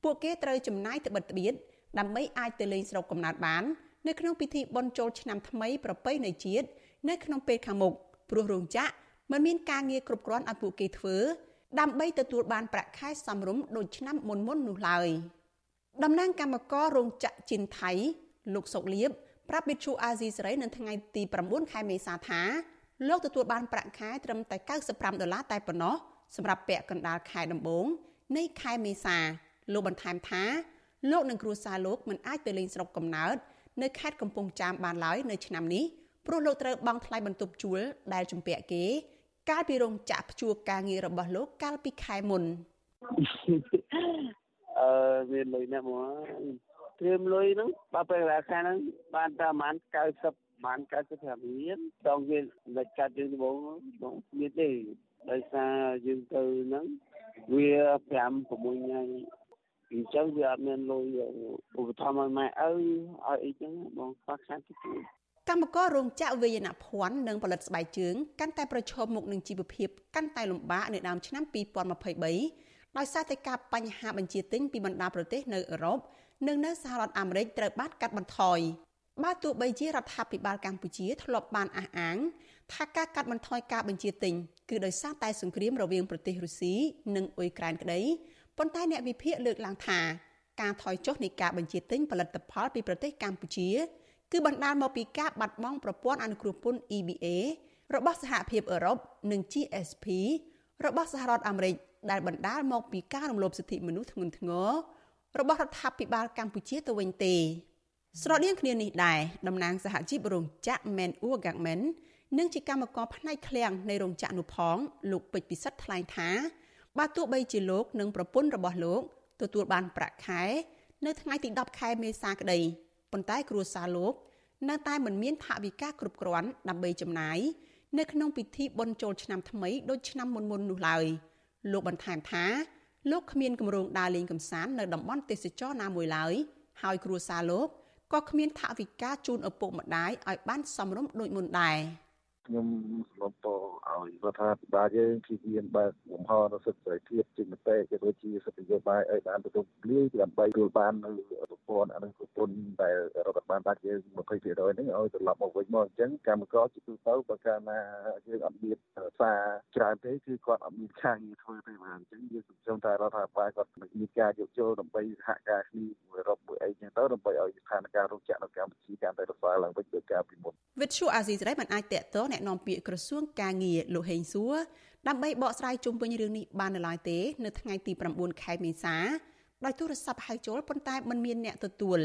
[SPEAKER 16] ពួកគេត្រូវចំណាយទៅបិទត្បៀតដើម្បីអាចទៅលេងស្រុកកំណើតបាននៅក្នុងពិធីបុណ្យចូលឆ្នាំថ្មីប្រពៃណីជាតិនៅក្នុងពេលខាងមុខព្រោះរោងចក្រមិនមានការងារគ្រប់គ្រាន់ឲ្យពួកគេធ្វើដើម្បីទទួលបានប្រាក់ខែសមរម្យដូចឆ្នាំមុនមុននោះឡើយតំណាងកម្មកររោងចក្រជីនថៃលោកសុកលៀបប្រាប់វិទ្យុអាស៊ីសេរីនៅថ្ងៃទី9ខែមេសាថា លោកទទួលបានប្រាក់ខែត្រឹមតែ95ដុល្លារតែប៉ុណ្ណោះសម្រាប់ពាក់កណ្ដាលខែដំបូងនៃខែមេសាលោកបន្ថែមថាលោកនិងគ្រួសារលោកមិនអាចទៅលេងស្រុកកំណើតនៅខេត្តកំពង់ចាមបានឡើយនៅឆ្នាំនេះព្រោះលោកត្រូវបង់ថ្លៃបន្ទប់ជួលដែលជំពាក់គេ កាលពីរោងចក្រព្យួរការងាររបស់លោកកាលពីខែមុន
[SPEAKER 19] អឺមានលុយណាស់មកត្រៀមលុយហ្នឹងបើពេលរាខាហ្នឹងបានតែប្រហែល90 បាន95មានដងវាលេចកាត់យើងដំបូងបងមានទេដោយសារយើងទៅហ្នឹងវា5 6ថ្ងៃអញ្ចឹងវាអត់មានលុយឧបត្ថម្ភឲ្យម៉ែឪឲ្យអីចឹងបងខ្វះខាតទៅ
[SPEAKER 16] កម្មកររោងចក្រវាយនភ័ណ្ឌនិងផលិតស្បែកជើងកាន់តែប្រឈមមុខនឹងជីវភាពកាន់តែលំបាកនៅដើមឆ្នាំ2023ដោយសារតែការបញ្ហាបញ្ជាទិញពីបណ្ដាប្រទេសនៅអឺរ៉ុបនិងនៅសហរដ្ឋអាមេរិកត្រូវបានកាត់បន្ថយ បើទោះបីជារដ្ឋាភិបាលកម្ពុជាធ្លាប់បានអះអាងថាការកាត់បន្ថយការបញ្ជាទិញគឺដោយសារតែសង្គ្រាមរវាងប្រទេសរុស្ស៊ីនិងអ៊ុយក្រែនក្តីប៉ុន្តែអ្នកវិភាគលើកឡើងថាការថយចុះនៃការបញ្ជាទិញផលិតផលពីប្រទេសកម្ពុជា គឺបណ្ដាលមកពីការបាត់បង់ប្រព័ន្ធអនុគ្រោះពន្ធ EBA របស់សហភាពអឺរ៉ុបនិង GSP របស់សហរដ្ឋអាមេរិកដែលបណ្ដាលមកពីការរំលោភសិទ្ធិមនុស្សធ្ងន់ធ្ងររបស់រដ្ឋាភិបាលកម្ពុជាទៅវិញទេ ស្រដៀងគ្នានេះដែរតំណាងសហជីពរោងចក្រ Men Urgagmen និងជាកម្មករផ្នែកឃ្លាំងនៃរោងចក្រនោះផងលោកពេជ្រពិសិដ្ឋថ្លែងថាបើទោះបីជាលោកនិងប្រពន្ធរបស់លោកទទួលបានប្រាក់ខែ នៅថ្ងៃទី10ខែមេសាក្តីប៉ុន្តែគ្រួសារលោកនៅតែមិនមានថវិកាគ្រប់គ្រាន់ដើម្បីចំណាយនៅក្នុងពិធីបុណ្យចូលឆ្នាំថ្មីដូចឆ្នាំមុនមុននោះឡើយលោកបន្ថែមថាលោកគ្មានគម្រោងដើរលេងកម្សាន្តនៅតំបន់ទេសចរណាមួយឡើយហើយគ្រួសារលោក ក៏គ្មានថវិកាជូនឪពុកម្ដាយឲ្យបានសមរម្យដូចមុនដែរ។
[SPEAKER 19] ខ្ញុំស្លពឲ្យរដ្ឋាភិបាលយើងជៀសវាងបើកលំហនៅសិទ្ធិសេរីភាពជាមតិក៏ដូចជាសិទ្ធិនយោបាយឲ្យបានទទួលលាយដើម្បីទទួលបាននៅប្រព័ន្ធអនុគ្រោះពន្ធដែលរដ្ឋបាលបានយើង20%ហ្នឹងឲ្យត្រឡប់មកវិញមកអញ្ចឹងកម្មករជាទូទៅបើកាលណាយើងអត់មានសារច្រើនទេគឺគាត់អត់មានខាងធ្វើទេបាទអញ្ចឹងយើងសង្ឃឹមថារដ្ឋាភិបាលគាត់មានការយកចូលដើម្បីសហការគ្នាមួយរົບមួយអីចឹងទៅដើម្បីឲ្យស្ថានភាពរោងចក្រនៅកម្ពុជាកាន់តែរសើរឡើងវិញដោយការពីមុន
[SPEAKER 16] វិទ្យុអាស៊ីសេរីមិនអាចតេតតអ្នកនាំពាក្យក្រសួងការងារលោកហេងសួរដើម្បីបកស្រាយជុំវិញរឿងនេះបាននៅឡើយទេ នៅថ្ងៃទី9ខែមេសាដោយទូរស័ព្ទហៅចូលប៉ុន្តែមិនមានអ្នកទទួល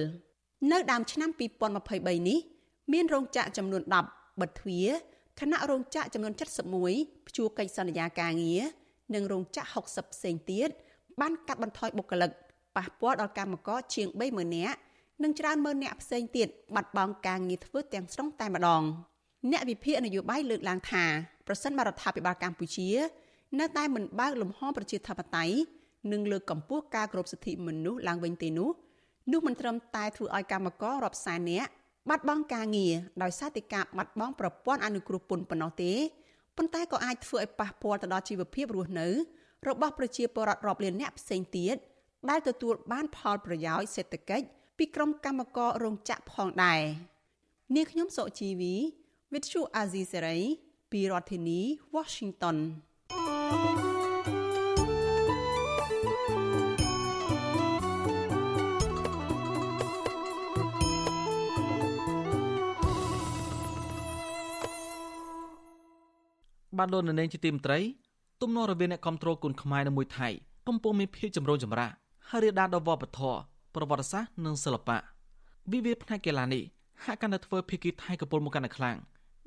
[SPEAKER 16] នៅដើមឆ្នាំ2023នេះ មានរោងចក្រចំនួន10បិទទ្វារគណៈរោងចក្រចំនួន71ព្យួរកិច្ចសន្យាការងារនិងរោងចក្រ60ផ្សេងទៀតបានកាត់បន្ថយបុគ្គលិកប៉ះពាល់ដល់កម្មករជាង30000នាក់និងច្រើនម៉ឺននាក់ផ្សេងទៀតបាត់បង់ការងារធ្វើទាំងស្រុងតែម្ដង។ អ្នកវិភាគនយោបាយលើកឡើងថាប្រសិនបរដ្ឋាភិបាលកម្ពុជា នៅតែមិនបើកលំហប្រជាធិបតេយ្យនិងលើកកម្ពស់ការគោរពសិទ្ធិមនុស្សឡើងវិញទេនោះនោះមិនត្រឹមតែធ្វើឲ្យកម្មកររាប់សែននាក់បាត់បង់ការងារដោយសារតែការបាត់បង់ប្រព័ន្ធអនុគ្រោះពន្ធប៉ុណ្ណោះទេប៉ុន្តែក៏អាចធ្វើឲ្យប៉ះពាល់ទៅដល់ជីវភាពរស់នៅ របស់ប្រជាពលរដ្ឋរាប់លាននាក់ផ្សេងទៀតដែលទទួលបានផលប្រយោជន៍សេដ្ឋកិច្ចពីក្រុមកម្មកររោងចក្រផងដែរនាងខ្ញុំសុជីវី វិទ្យុអាស៊ីសេរីពីរដ្ឋធានី Washington
[SPEAKER 1] បានលោកនៅនាងជាទីមត្រីទំនាស់រវាងអ្នកគ្រប់គ្រងគុនខ្មែរនិងមួយថៃកំពុងមានភាពចម្រូងចម្រាសហើយរាលដាលដល់វប្បធម៌ប្រវត្តិសាស្ត្រនិងសិល្បៈវិវាទផ្នែកកីឡានេះហាក់កាន់តែធ្វើភាគីថៃកំពុងមកកាន់តែខ្លាំង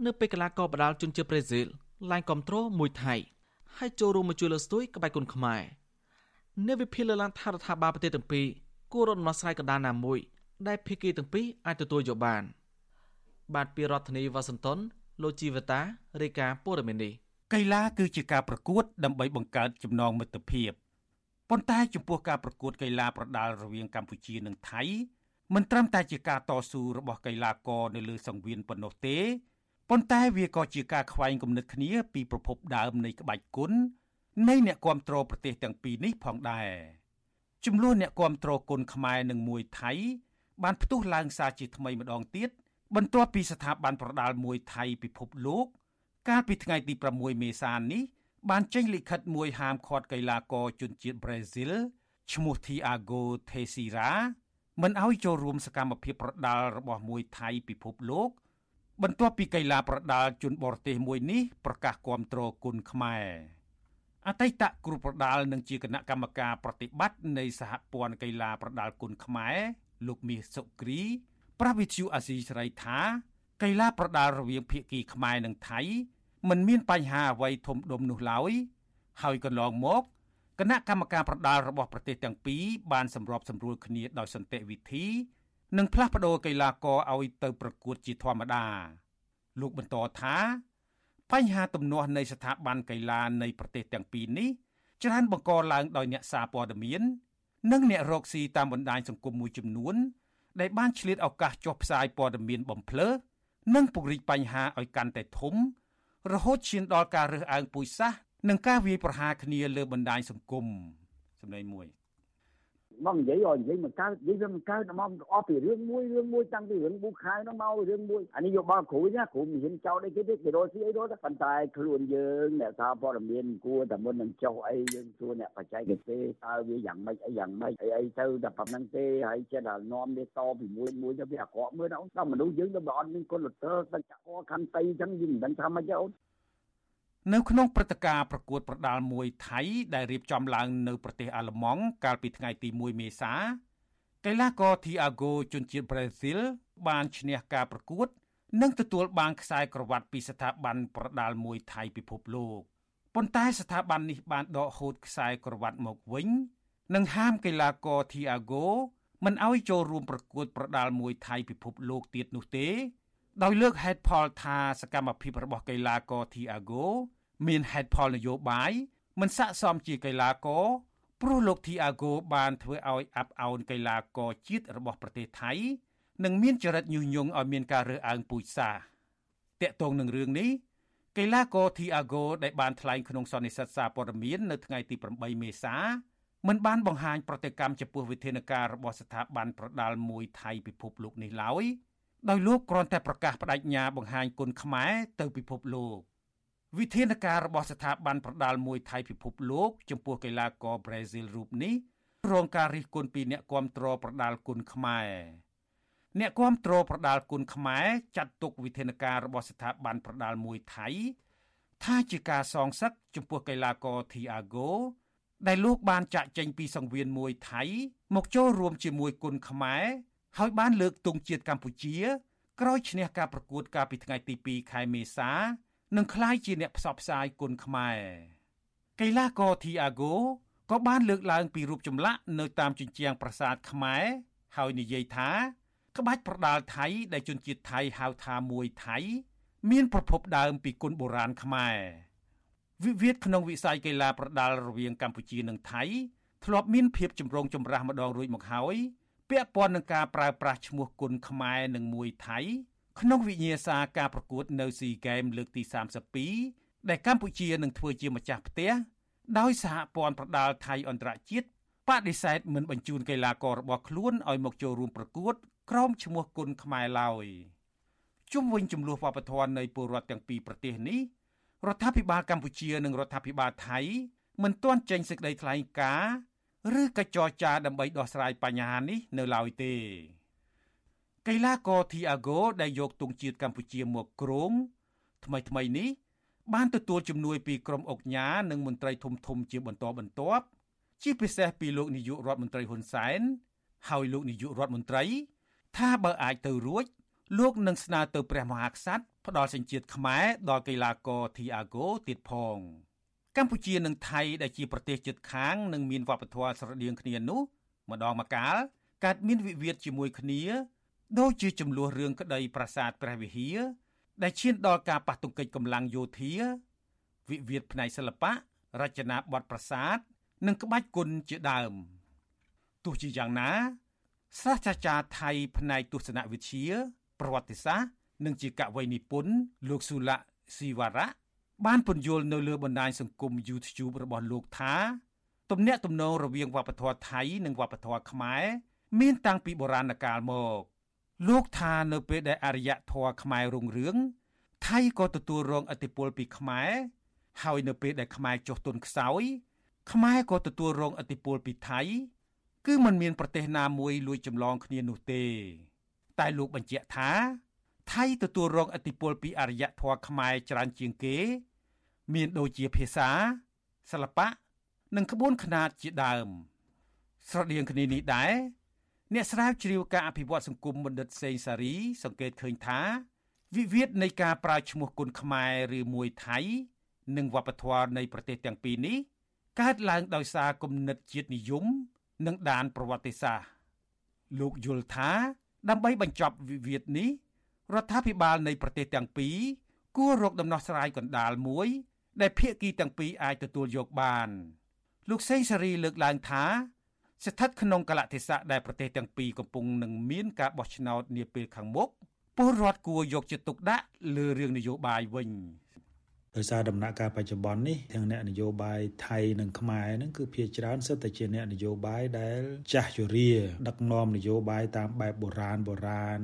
[SPEAKER 1] នៅពេលកីឡាករបដាល់ជនជាតិប្រេស៊ីលឡើងគ្រប់គ្រងមួយថៃហើយចូលរួមមកជួយលើកស្ទួយក្បាច់គុនខ្មែរនៅវិភាគលើកឡើងថារដ្ឋាភិបាលប្រទេសទាំងពីរគួររត់ដំណោះស្រាយកណ្ដាលណាមួយដែលភាគីទាំងពីរអាចទទួលយកបាន បាទពីរដ្ឋធានីវ៉ាស៊ីនតោនលោកជីវតារាយការណ៍ព័ត៌មាននេះ
[SPEAKER 12] កីឡាគឺជាការប្រកួត ដើម្បីបង្កើតចំណងមិត្តភាពប៉ុន្តែចំពោះការប្រកួតកីឡាប្រដាល់រវាងកម្ពុជានិងថៃមិនត្រឹមតែជាការតស៊ូរបស់កីឡាករនៅលើសង្វៀនប៉ុណ្ណោះទេ ប៉ុន្តែវាក៏ជាការខ្វែងគំនិតគ្នាពីប្រភពដើមនៃក្បាច់គុននៃអ្នកគាំទ្រប្រទេសទាំងពីរនេះផងដែរចំនួនអ្នកគាំទ្រគុនខ្មែរនិងមួយថៃ បានផ្ទុះឡើងសារជាថ្មីម្ដងទៀតបន្ទាប់ពីស្ថាប័នប្រដាល់មួយថៃពិភពលោក កាលពីថ្ងៃទី6មេសានេះ បានចេញលិខិតមួយហាមឃាត់កីឡាករជនជាតិប្រេស៊ីលឈ្មោះ Thiago Teixeira មិនឲ្យចូលរួមសកម្មភាពប្រដាល់របស់មួយថៃពិភពលោក បន្ទាប់ពីកីឡាប្រដាល់ជនបរទេសមួយនេះប្រកាសគាំទ្រគុនខ្មែរអតីតគ្រូប្រដាល់និងជាគណៈកម្មការប្រតិបត្តិនៃសហព័ន្ធកីឡាប្រដាល់គុនខ្មែរលោកមាសសុគ្រីប្រាវិទ្យុអាស៊ីសេរីថាកីឡាប្រដាល់រវាងភាគីខ្មែរនិងថៃមិនមានបញ្ហាអ្វីធំដុំនោះឡើយហើយកន្លងមកគណៈកម្មការប្រដាល់របស់ប្រទេសទាំងពីរបានសម្របសម្រួលគ្នាដោយសន្តិវិធី និងផ្លាស់ប្តូរកីឡាករឲ្យទៅប្រកួតជាធម្មតាលោកបន្តថាបញ្ហាទំនាស់នៃស្ថាប័នកីឡានៃប្រទេសទាំងពីរនេះច្រើនបង្កឡើងដោយអ្នកសារព័ត៌មាន និងអ្នករកស៊ីតាមបណ្ដាញសង្គមមួយចំនួន ដែលបានឆ្លៀតឱកាសចុះផ្សាយព័ត៌មានបំភ្លឺនិងពង្រីកបញ្ហាឲ្យកាន់តែធំ រហូតឈានដល់ការរើសអើងពូជសាសន៍និងការវាយប្រហារគ្នាលើបណ្ដាញសង្គមសម្ដែងមួយ
[SPEAKER 20] មកនិយាយឲ្យនិយាយមកកើតនិយាយវាមកកើតមកអស់ពីរឿងមួយរឿងមួយតាំងពីរឿងប៊ូខែហ្នឹងមករឿងមួយអានេះយកបលគ្រូណាគ្រូមិនហ៊ានចោលអីគេទេគេរត់ស៊ីអីរត់ប៉ុន្តែខ្លួនយើងអ្នកថាព័ត៌មានគួរតែមុននឹងចុះអីយើងសួរអ្នកបច្ចេកទេសតើវាយ៉ាងម៉េចអីយ៉ាងម៉េចអីអីទៅតែប៉ុណ្្នឹងទេហើយចិត្តតែនាំវាតពីមួយមួយទៅវាអាក្រក់មើលដល់តែមនុស្សយើងទៅបើអត់មានគុណលទ័រទឹកចកខន្តីអញ្ចឹងយើងមិនដឹងថាម៉េចទេអូន
[SPEAKER 12] នៅក្នុងព្រឹត្តិការណ៍ប្រកួតប្រដាល់មួយថៃដែលរៀបចំឡើងនៅប្រទេសអាល្លឺម៉ង់កាលពីថ្ងៃទី1មេសាកីឡាករ Thiago ជនជាតិប្រេស៊ីលបានឈ្នះការប្រកួត និងទទួលបានខ្សែក្រវ៉ាត់ពីស្ថាប័នប្រដាល់មួយថៃពិភពលោកប៉ុន្តែស្ថាប័ននេះបានដកហូតខ្សែក្រវ៉ាត់មកវិញ និងហាមកីឡាករ Thiago មិនឲ្យចូលរួមប្រកួតប្រដាល់មួយថៃពិភពលោកទៀតនោះទេ ដោយលើកហេតុផលថាសកម្មភាពរបស់កីឡាករ Thiago មានហេតុផលនយោបាយមិនស័ក្តិសមជាកីឡាករព្រោះលោកធីអាហ្គោបានធ្វើឲ្យអាប់អោនកីឡាករជាតិរបស់ប្រទេសថៃនិងមានចរិតញុះញង់ឲ្យមានការរើសអើងពូជសាសន៍តាក់ទងនឹងរឿងនេះកីឡាករធីអាហ្គោដែលបានថ្លែងក្នុងសន្និសីទសារព័ត៌មាននៅថ្ងៃទី8មេសាមិនបានបង្ហាញប្រតិកម្មចំពោះវិធានការរបស់ស្ថាប័នប្រដាល់មួយថៃពិភពលោកនេះឡើយដោយលោកគ្រាន់តែប្រកាសបដិញ្ញាបង្ហាញគុណខ្មែរទៅពិភពលោក វិធានការរបស់ស្ថាប័នប្រដាល់មួយថៃពិភពលោកចំពោះកីឡាករប្រេស៊ីលរូបនេះរងការរិះគន់ពីអ្នកគាំទ្រប្រដាល់គុណខ្មែរអ្នកគាំទ្រប្រដាល់គុណខ្មែរចាត់ទុកវិធានការរបស់ស្ថាប័នប្រដាល់មួយថៃថាជាការសងសឹកចំពោះកីឡាករ Thiago ដែលលោកបានចាក់ចេញពីសង្វៀនមួយថៃ មកចូលរួមជាមួយគុណខ្មែរហើយបានលើកទង់ជាតិកម្ពុជា ក្រោយឈ្នះការប្រកួតកាលពីថ្ងៃទី2ខែមេសា នឹងក្លាយជាអ្នកផ្សព្វផ្សាយគុណខ្មែរកីឡាករធីអាហ្គោក៏បានលើកឡើងពីរូបចម្លាក់នៅតាមជញ្ជាំងប្រាសាទខ្មែរហើយនិយាយថា ក្បាច់ប្រដាល់ថៃដែលជនជាតិថៃហៅថាមួយថៃ មានប្រភពដើមពីគុណបុរាណខ្មែរវិវាទក្នុងវិស័យកីឡាប្រដាល់រវាងកម្ពុជានិងថៃធ្លាប់មានភាពចម្រូងចម្រាសម្ដងរួចមកហើយពាក់ព័ន្ធនឹងការប្រើប្រាស់ឈ្មោះគុណខ្មែរនិងមួយថៃ ក្នុងវិញ្ញាសាការប្រកួតនៅ SEA Games លើកទី32ដែលកម្ពុជានឹងធ្វើជាម្ចាស់ផ្ទះដោយសហព័ន្ធប្រដាល់ថៃអន្តរជាតិបដិសេធមិនបញ្ជូនកីឡាកររបស់ខ្លួនឲ្យមកចូលរួមប្រកួតក្រោមឈ្មោះគុណខ្មែរឡើយជុំវិញចំនួនវប្បធម៌នៃពលរដ្ឋទាំងពីរប្រទេសនេះរដ្ឋាភិបាលកម្ពុជានិងរដ្ឋាភិបាលថៃមិនទាន់ចេញសេចក្តីថ្លែងការណ៍ឬក៏ចរចាដើម្បីដោះស្រាយបញ្ហានេះនៅឡើយទេ កីឡាករធីអាហ្គោដែលយកទង់ជាតិកម្ពុជាមកគ្រងថ្មីថ្មីនេះបានទទួលជំនួយពីក្រុមអុកញ៉ានិងមន្ត្រីធំធំជាបន្តបន្ទាប់ជាពិសេសពីលោកនាយករដ្ឋមន្ត្រីហ៊ុនសែនហើយលោកនាយករដ្ឋមន្ត្រី ថាបើអាចទៅរួច លោកនឹងស្នើទៅព្រះមហាក្សត្រផ្ដល់សេចក្ដីខ្មែរដល់កីឡាករធីអាហ្គោទៀតផងកម្ពុជានិងថៃដែលជាប្រទេសជិតខាងនិងមានវប្បធម៌ស្រដៀងគ្នានោះម្ដងម្កាលកើតមានវិវាទជាមួយគ្នា ដូចជាចំនួនរឿងក្តីប្រាសាទព្រះវិហារដែលឈានដល់ការប៉ះទង្គិចកម្លាំងយោធាវិវាទផ្នែកសិល្បៈរចនាបថប្រាសាទនិងក្បាច់គុនជាដើមទោះជាយ៉ាងណាសាស្ត្រាចារ្យថៃផ្នែកទស្សនវិជ្ជាប្រវត្តិសាស្ត្រនិងជាកវីនិពន្ធលោកស៊ូឡាស៊ីវ៉ារ៉ាបានពន្យល់នៅលើបណ្ដាញសង្គម YouTube របស់លោកថាទំនាក់ទំនងរវាងវប្បធម៌ថៃនិងវប្បធម៌ខ្មែរមានតាំងពីបុរាណកាលមក លោកថានៅពេលដែលអរិយធម៌ខ្មែររុងរឿងថៃក៏ទទួលរងឥទ្ធិពលពីខ្មែរហើយនៅពេលដែលខ្មែរចុះទុនខ្សោយខ្មែរក៏ទទួលរងឥទ្ធិពលពីថៃ គឺมันមានប្រទេសណាមួយលួចចម្លងគ្នានោះទេ តែលោកបញ្ជាក់ថា ថៃទទួលរងឥទ្ធិពលពីអរិយធម៌ខ្មែរច្រើនជាងគេ មានដូចជាភាសាសិល្បៈនិងក្បួនខ្នាតជាដើម ស្រដៀងគ្នានេះដែរ អ្នកស្រាវជ្រាវការអភិវឌ្ឍសង្គមបណ្ឌិតសេងសារី សង្កេតឃើញថា វិវាទនៃការប្រើឈ្មោះគុនខ្មែរឬមួយថៃ និងវប្បធម៌នៃប្រទេសទាំងពីរនេះកើតឡើងដោយសារគំនិតជាតិនិយម និងដានប្រវត្តិសាស្ត្រលោកយល់ថា ដើម្បីបញ្ចប់វិវាទនេះរដ្ឋាភិបាលនៃប្រទេសទាំងពីរគួររកដំណោះស្រាយកណ្ដាលមួយ ដែលភាគីទាំងពីរអាចទទួលយកបាន លោកសេងសេរីលើកឡើងថា ស្ថិតក្នុងកលៈទេសៈដែលប្រទេសទាំងពីរកំពុងនឹងមានការបោះឆ្នោតនាពេលខាងមុខពលរដ្ឋគួរយកចិត្តទុកដាក់លើរឿងនយោបាយវិញ។
[SPEAKER 21] ដោយសារដំណាក់កាលបច្ចុប្បន្ននេះទាំងអ្នកនយោបាយថៃនិងខ្មែរហ្នឹងគឺភាគច្រើនសិតតែជាអ្នកនយោបាយដែលចាស់ជរា ដឹកនាំនយោបាយតាមបែបបុរាណបុរាណ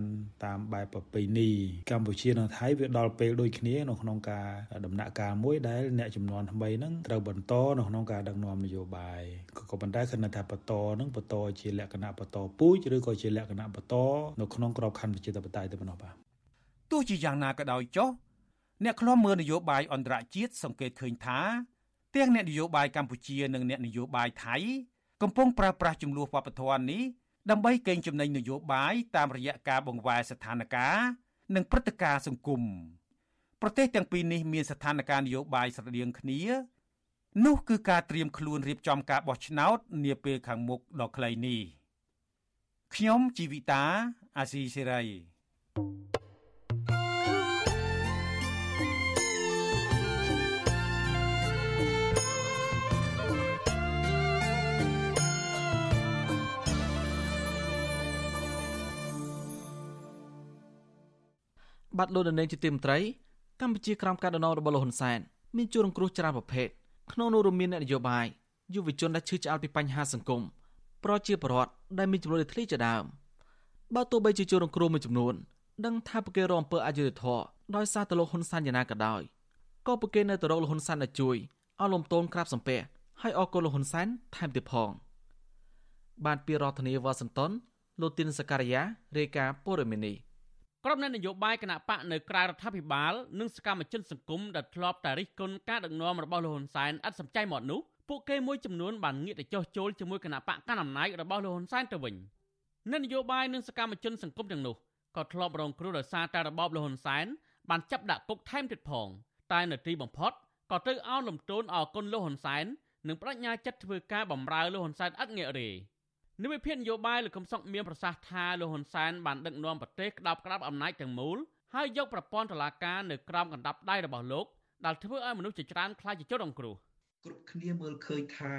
[SPEAKER 21] តាមបែបប្រពៃណីកម្ពុជានិងថៃវាដល់ពេលដូចគ្នានៅក្នុងការដំណាក់កាលមួយដែលអ្នកចំនួនថ្មីហ្នឹងត្រូវបន្តនៅក្នុងការដឹកនាំនយោបាយក៏ប៉ុន្តែគណៈថាបន្តហ្នឹងបន្តជាលក្ខណៈបន្តពូជឬក៏ជាលក្ខណៈបន្តនៅក្នុងក្របខ័ណ្ឌប្រជាធិបតេយ្យទៅប៉ុណ្ណោះបាទ
[SPEAKER 12] ទោះជាយ៉ាងណាក៏ដោយចុះ អ្នកខ្លំមើលនយោបាយអន្តរជាតិសង្កេតឃើញថាទាំងអ្នកនយោបាយកម្ពុជានិងអ្នកនយោបាយថៃកំពុងប្រើប្រាស់ចំនួនវប្បធម៌នេះដើម្បីកេងចំណេញនយោបាយតាមរយៈការបង្វែរស្ថានភាពនិងព្រឹត្តិការណ៍សង្គមប្រទេសទាំងពីរនេះមានស្ថានភាពនយោបាយស្រដៀងគ្នា នោះគឺការត្រៀមខ្លួនរៀបចំការបោះឆ្នោតនាពេលខាងមុខដ៏ខ្លីនេះខ្ញុំជីវិតាអាស៊ីសេរី thank you
[SPEAKER 1] បាត់លោកនាងជាទីមត្រីកម្ពុជាក្រោមការដឹកនាំរបស់លោកហ៊ុនសែនមានជួររងគ្រោះច្រើនប្រភេទក្នុងនោះរួមមានអ្នកនយោបាយយុវជនដែលឈឺឆ្អាលពីបញ្ហាសង្គមប្រជាពលរដ្ឋដែលមានចំនួនធ្លីជាដើមបើទោះបីជាជួររងគ្រោះមួយចំនួនដឹងថាពួកគេរងអំពើអយុត្តិធម៌ដោយសារតែលោកហ៊ុនសែនយ៉ាងណាក៏ដោយក៏ពួកគេនៅតែរកលោកហ៊ុនសែនឲ្យជួយឲ្យលំទោនក្រាបសំពះហើយអរគុណលោកហ៊ុនសែនថែមទៀតផងបានពីរដ្ឋធានីវ៉ាស៊ីនតោនលោកទីនសការីយ៉ារាយការណ៍ព័ត៌មាននេះ
[SPEAKER 22] ក្រុមអ្នកនយោបាយគណៈបកនៅក្រៅរដ្ឋាភិបាលនិងសកម្មជនសង្គមដែលធ្លាប់តែរិះគន់ការដឹកនាំរបស់លោកហ៊ុនសែនឥតសំចៃមកនោះពួកគេមួយចំនួនបានងាកទៅចោះចូលជាមួយគណៈបកកណ្ដាលអំណាចរបស់លោកហ៊ុនសែនទៅវិញអ្នកនយោបាយនិងសកម្មជនសង្គមទាំងនោះក៏ធ្លាប់រងគ្រោះដោយសារតែរបបលោកហ៊ុនសែនបានចាប់ដាក់គុកថែមទៀតផងតែនៅទីបំផុតក៏ត្រូវអោនលំទោនអគុណលោកហ៊ុនសែននិងបដិញ្ញាចិត្តធ្វើការបម្រើលោកហ៊ុនសែនឥតងាករេ និវិភាននយោបាយលោកកំសុកមានប្រសាសន៍ថាលោកហ៊ុនសែនបានដឹកនាំប្រទេសក្តាប់ក្តាប់អំណាចទាំងមូលហើយយកប្រព័ន្ធតុលាការនៅក្រោមកណ្ដាប់ដៃរបស់លោកដែលធ្វើឲ្យមនុស្សជាច្រើនខ្លាចជាជនរងគ្រោះ
[SPEAKER 23] គ្រប់គ្នាមើលឃើញថា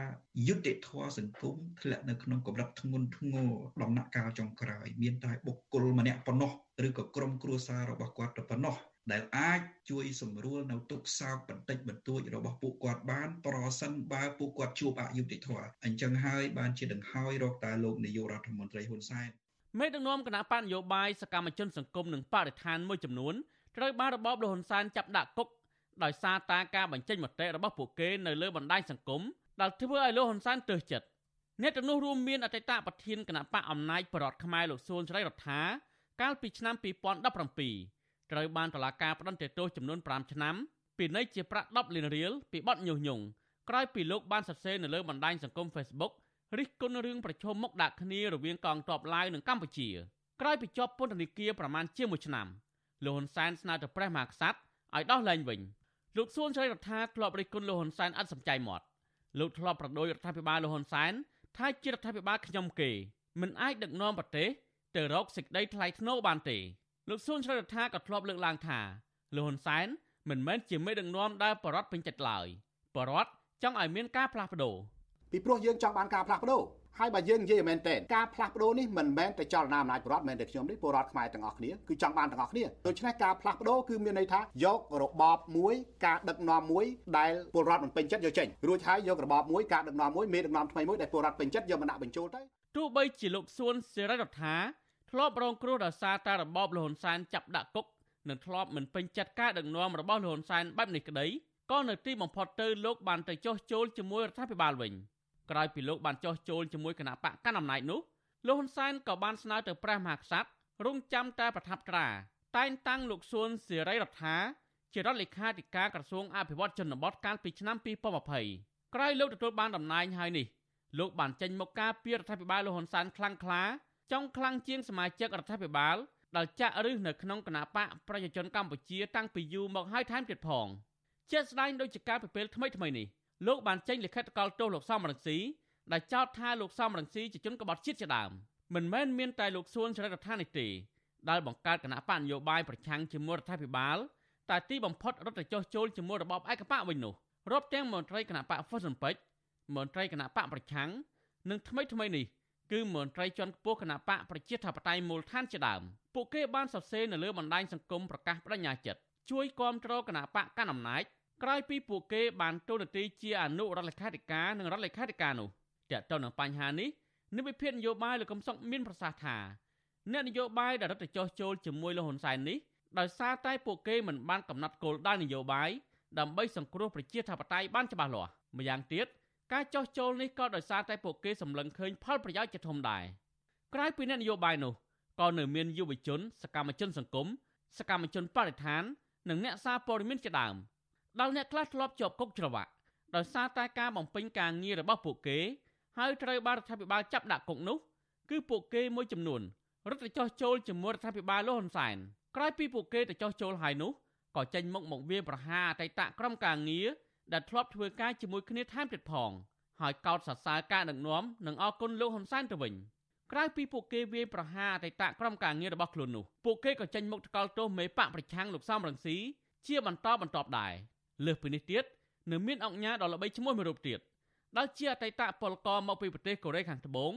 [SPEAKER 23] យុទ្ធធម៌សង្គមធ្លាក់នៅក្នុងកម្រិតធ្ងន់ធ្ងរដំណាក់កាលចុងក្រោយមានតែបុគ្គលម្នាក់ប៉ុណ្ណោះឬក៏ក្រុមគ្រួសាររបស់គាត់តែប៉ុណ្ណោះ ដែលអាចជួយសម្រួលនៅទុកសោកបន្តិចបន្តួចរបស់ពួកគាត់បានប្រសិនបើពួកគាត់ជួបអយុត្តិធម៌អញ្ចឹងហើយបានជាដង្ហើយរកតែលោកនាយករដ្ឋមន្ត្រីហ៊ុនសែន
[SPEAKER 22] មេដឹកនាំគណៈបកនយោបាយសកម្មជនសង្គមនិងបរិស្ថានមួយចំនួនត្រូវបានរបបលហ៊ុនសែនចាប់ដាក់គុកដោយសារតែការបញ្ចេញមតិរបស់ពួកគេនៅលើបណ្ដាញសង្គមដែលធ្វើឲ្យលោកហ៊ុនសែនទើសចិត្តអ្នកទាំងនោះរួមមានអតីតប្រធានគណៈបកអំណាចបរដ្ឋខ្មែរលោកសួនស្រីរដ្ឋាកាលពីឆ្នាំ2017 ត្រូវបានតុលាការផ្តន្ទាទោសចំនួន5ឆ្នាំពីនៃជាប្រាក់10លានរៀលពីបទញុះញង់ក្រោយពីលោកបានសរសេរនៅលើបណ្ដាញសង្គម Facebook រិះគន់រឿងប្រជុំមុខដាក់គ្នារវាងកងទ័ពឡាវនិងកម្ពុជាក្រោយពីជាប់ពន្ធនាគារប្រមាណជាមួយឆ្នាំលោកហ៊ុនសែនស្នើទៅព្រះមហាក្សត្រឲ្យដោះលែងវិញលោកសួនឆ្លើយរដ្ឋាធ្លាប់រិះគន់លោកហ៊ុនសែនអត់សំចៃមាត់លោកធ្លាប់ប្រដូចរដ្ឋាភិបាលលោកហ៊ុនសែនថាជារដ្ឋាភិបាលខ្ញុំគេមិនអាចដឹកនាំប្រទេសទៅរកសេចក្តីថ្លៃថ្នូរបានទេ លោកសួនឆ្លើយរដ្ឋាក៏ធ្លាប់លើកឡើងថាលោកហ៊ុនសែនមិនមែនជាមេដឹកនាំដែលបរដ្ឋពេញចិត្តឡើយបរដ្ឋចង់ឲ្យមានការផ្លាស់ប្ដូរ
[SPEAKER 24] ពីព្រោះយើងចង់បានការផ្លាស់ប្ដូរហើយបើយើងនិយាយមែនទេការផ្លាស់ប្ដូរនេះមិនមែនតែចលនាអំណាចរដ្ឋមិនមែនតែខ្ញុំនេះពលរដ្ឋខ្មែរទាំងអស់គ្នាគឺចង់បានទាំងអស់គ្នាដូច្នេះការផ្លាស់ប្ដូរគឺមានន័យថាយករបបមួយការដឹកនាំមួយដែលពលរដ្ឋមិនពេញចិត្តយកចេញរួចហើយយករបបមួយការដឹកនាំមួយមេដឹកនាំថ្មីមួយដែលពលរដ្ឋពេញចិត្តយកមកដាក់បញ្ចូលទៅ
[SPEAKER 22] ទោះបីជាលោកសួនសេរីរដ្ឋា ធ្លាប់រងគ្រោះដោយសារតែរបបលហ៊ុនសែនចាប់ដាក់គុកនិងធ្លាប់មិនពេញចិត្តការដឹកនាំរបស់លហ៊ុនសែនបែបនេះក្តីក៏នៅទីបំផុតទៅលោកបានទៅចោះចូលជាមួយរដ្ឋាភិបាលវិញក្រោយពីលោកបានចោះចូលជាមួយគណៈបកកណ្ដាលអំណាចនោះលោកហ៊ុនសែនក៏បានស្នើទៅព្រះមហាក្សត្ររងចាំតែប្រថាប់ត្រាតែងតាំងលោកសួនសេរីរដ្ឋាជារដ្ឋលេខាធិការក្រសួងអភិវឌ្ឍជនបទកាលពីឆ្នាំ2020ក្រោយលោកទទួលបានតំណែងហើយនេះលោកបានចេញមកការពីរដ្ឋាភិបាលលោកហ៊ុនសែនខ្លាំងក្លា ចង់ខ្លាំងជាងសមាជិករដ្ឋាភិបាលដែលចាក់ឫសនៅក្នុងគណៈបកប្រជាជនកម្ពុជាតាំងពីយូរមកហើយថែមទៀតផងជាស្ដែងដោយជាការពិពេលថ្មីថ្មីនេះលោកបានចេញលិខិតកលទោសលោកសំរងស៊ីដែលចោទថាលោកសំរងស៊ីជាជនក្បត់ជាតិជាដើមមិនមែនមានតែលោកសួនចរិតរដ្ឋានេះទេដែលបង្កើតគណៈបកនយោបាយប្រឆាំងជាមួយរដ្ឋាភិបាលតែទីបំផុតរត់ទៅចោះចូលជាមួយរបបឯកបកវិញនោះរាប់ទាំងមន្ត្រីគណៈបកហ្វុសនពេជ្រមន្ត្រីគណៈបកប្រឆាំងនិងថ្មីថ្មីនេះ គឺមន្ត្រីជាន់ខ្ពស់គណៈបកប្រជាធិបតេយ្យមូលដ្ឋានជាដើមពួកគេបានសរសេរនៅលើបណ្ដាញសង្គមប្រកាសបដិញ្ញាចិត្តជួយគាំទ្រគណៈបកកណ្ដាលអំណាចក្រោយពីពួកគេបានទូនាទីជាអនុរដ្ឋលេខាធិការនិងរដ្ឋលេខាធិការនោះទាក់ទងនឹងបញ្ហានេះនិវិភាននយោបាយលោកកំសុកមានប្រសាសន៍ថាអ្នកនយោបាយដែលរត់ទៅចោះចូលជាមួយលោកហ៊ុនសែននេះដោយសារតែពួកគេមិនបានកំណត់គោលដៅនយោបាយដើម្បីសង្គ្រោះប្រជាធិបតេយ្យបានច្បាស់លាស់ម្យ៉ាងទៀត ការចោះចូលនេះក៏ដោយសារតែពួកគេសម្លឹងឃើញផលប្រយោជន៍ជាធំដែរក្រៅពីអ្នកនយោបាយនោះក៏នៅមានយុវជន សកម្មជនសង្គមសកម្មជនបរិស្ថាន និងអ្នកសារព័ត៌មានជាដើមដែលអ្នកខ្លះធ្លាប់ជាប់គុកច្រវាក់ដោយសារតែការបំពេញការងាររបស់ពួកគេ ហើយត្រូវបានរដ្ឋាភិបាលចាប់ដាក់គុកនោះ គឺពួកគេមួយចំនួនរត់ទៅចោះចូលជាមួយរដ្ឋាភិបាលលោកហ៊ុនសែនក្រោយពីពួកគេទៅចោះចូលហើយនោះក៏ចេញមុខមកវាប្រហារអតីតក្រុមការងារ ដែលធ្លាប់ធ្វើការជាមួយគ្នាថែមទៀតផង ហើយកោតសរសើរការដឹកនាំនិងអគុណលោកហ៊ុនសែនទៅវិញក្រៅពីពួកគេវាយប្រហារអតីតក្រុមការងាររបស់ខ្លួននោះពួកគេក៏ចេញមុខថ្កោលទោសមេបកប្រឆាំងលោកសំរងស៊ីជាបន្តបន្ទាប់ដែរលើសពីនេះទៀតនៅមានអង្គញាដ៏ល្បីឈ្មោះមួយរូបទៀតដែលជាអតីតពលករមកពីប្រទេសកូរ៉េខាងត្បូង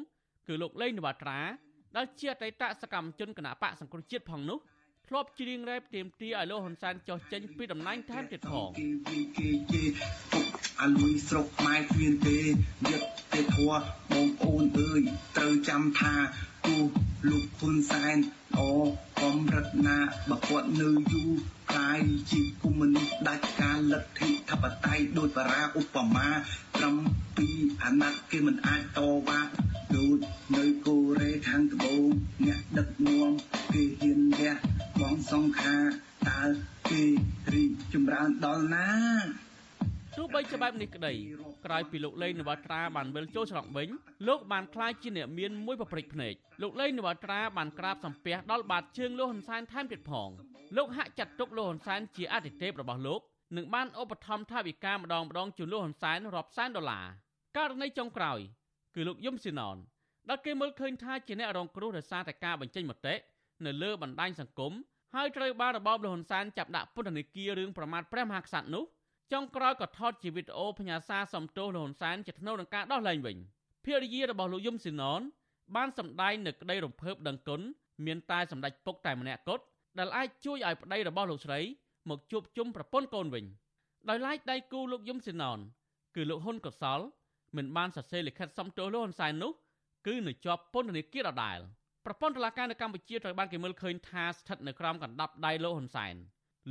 [SPEAKER 22] គឺលោកលេងនវត្រាដែលជាអតីតសកម្មជនគណបកសង្គ្រោះជាតិផងនោះ ធ្លាប់ច្រៀងរ៉េបទៀមទាឲ្យលោកហ៊ុនសែនចោះចេញពីតំណែងថែមទៀតផង
[SPEAKER 25] អាលុយស្រុកខ្មែរគ្មានទេយកទេធัวបងប្អូនអើយត្រូវចាំថា គូលោកហ៊ុនសែនល្អកំរិតណាបើគាត់នៅយូរកាយជាគុំមនុស្សដាច់ការលទ្ធិធិបតេយ្យដោយបារាឧបមាត្រឹមពីអាណត្តិគេមិនអាចតវ៉ាដូចនៅកូរ៉េខាងត្បូងអ្នកដឹកនាំគេហ៊ានរះបងសង្ខាតើគេរីកចម្រើនដល់ណា
[SPEAKER 22] ទោះបីជាបែបនេះក្តីក្រោយពីលោកលេងនវត្រាបានវិលចូលច្រកវិញលោកបានក្លាយជាអ្នកមានមួយប្រព្រឹត្តភ្នែកលោកលេងនវត្រាបានក្រាបសំពះដល់បាតជើងលោកហ៊ុនសែនថែមទៀតផងលោកហាក់ចាត់ទុកលោកហ៊ុនសែនជាអតិថិភាពរបស់លោកនិងបានឧបត្ថម្ភថវិកាម្ដងម្ដងជូនលោកហ៊ុនសែនរាប់សែនដុល្លារករណីចុងក្រោយ គឺលោកយឹមស៊ីណនដែលគេមើលឃើញថាជាអ្នករងគ្រោះដោយសារតែការបញ្ចេញមតិនៅលើបណ្ដាញសង្គមហើយត្រូវបានរបបលហ៊ុនសែនចាប់ដាក់ពន្ធនាគាររឿងប្រមាថព្រះមហាក្សត្រនោះ ចុងក្រោយក៏ថតជាវីដេអូផ្ញើសារសំទោសលហ៊ុនសែនជាថ្នូវនឹងការដោះលែងវិញភរិយារបស់លោកយឹមស៊ីណនបានសម្ដែងនៅក្តីរំភើបដឹងគុណមានតែសម្ដេចពុកតែម្នាក់គត់ដែលអាចជួយឲ្យប្តីរបស់លោកស្រីមកជួបជុំប្រពន្ធកូនវិញដោយឡែកដៃគូលោកយឹមស៊ីណនគឺលោកហ៊ុនកសលមិនបានសរសេរលិខិតសុំទោសលោកហ៊ុនសែននោះគឺនៅជាប់ពន្ធនាគារដដែលប្រព័ន្ធតុលាការនៅកម្ពុជាត្រូវបានគេមើលឃើញថាស្ថិតនៅក្រោមកណ្ដាប់ដៃលោកហ៊ុនសែន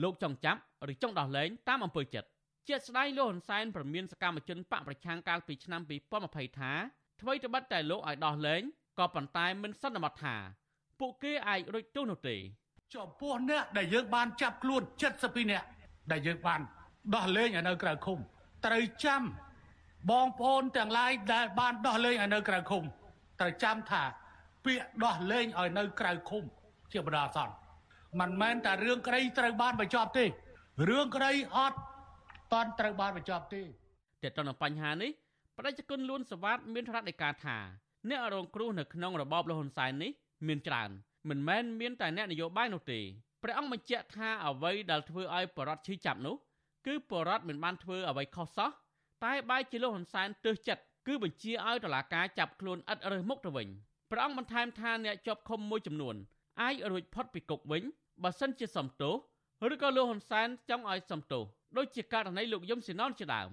[SPEAKER 22] លោកចង់ចាប់ឬចង់ដោះលែងតាមអំពើចិត្ត ជាស្ដែងលោកហ៊ុនសែនប្រមានសកម្មជនបកប្រឆាំងកាលពីឆ្នាំ2020ថាអ្វីត្បិតតែលោកឲ្យដោះលែងក៏ប៉ុន្តែមិនសន្មតថាពួកគេអាចរួចទោសនោះទេ
[SPEAKER 26] ចំពោះអ្នកដែលយើងបានចាប់ខ្លួន72នាក់ដែលយើងបានដោះលែងឲ្យនៅក្រៅឃុំត្រូវចាំបងប្អូនទាំងឡាយដែលបានដោះលែងឲ្យនៅក្រៅឃុំត្រូវចាំថា ពាក្យដោះលែងឲ្យនៅក្រៅឃុំ ជាបណ្ដាអសន្នមិនមែនតែរឿងក្តីត្រូវបានបញ្ចប់ទេរឿងក្តីអត់ តន់ត្រូវបានបញ្ចប់ទេ
[SPEAKER 22] តែទៅនឹងបញ្ហានេះប្រជាជនលួនសវ៉ាតមានថ្នាក់នៃការថាអ្នករងគ្រោះនៅក្នុងរបបលហ៊ុនសែននេះមានច្រើនមិនមែនមានតែអ្នកនយោបាយនោះទេព្រះអង្គបញ្ជាក់ថាអ្វីដែលធ្វើឲ្យបរដ្ឋឈឺចាប់នោះគឺបរដ្ឋមិនបានធ្វើអ្វីខុសសោះតែបែរជាលោកហ៊ុនសែនទើសចិត្តគឺបញ្ជាឲ្យតុលាការចាប់ខ្លួនឥតរើសមុខទៅវិញព្រះអង្គបន្ថែមថាអ្នកជាប់ឃុំមួយចំនួនអាចរួចផុតពីគុកវិញបើសិនជាសំទោស ឬក៏លោកហ៊ុនសែនចង់ឲ្យសំទោសដូចជាករណីលោកយឹមស៊ីណនជាដើម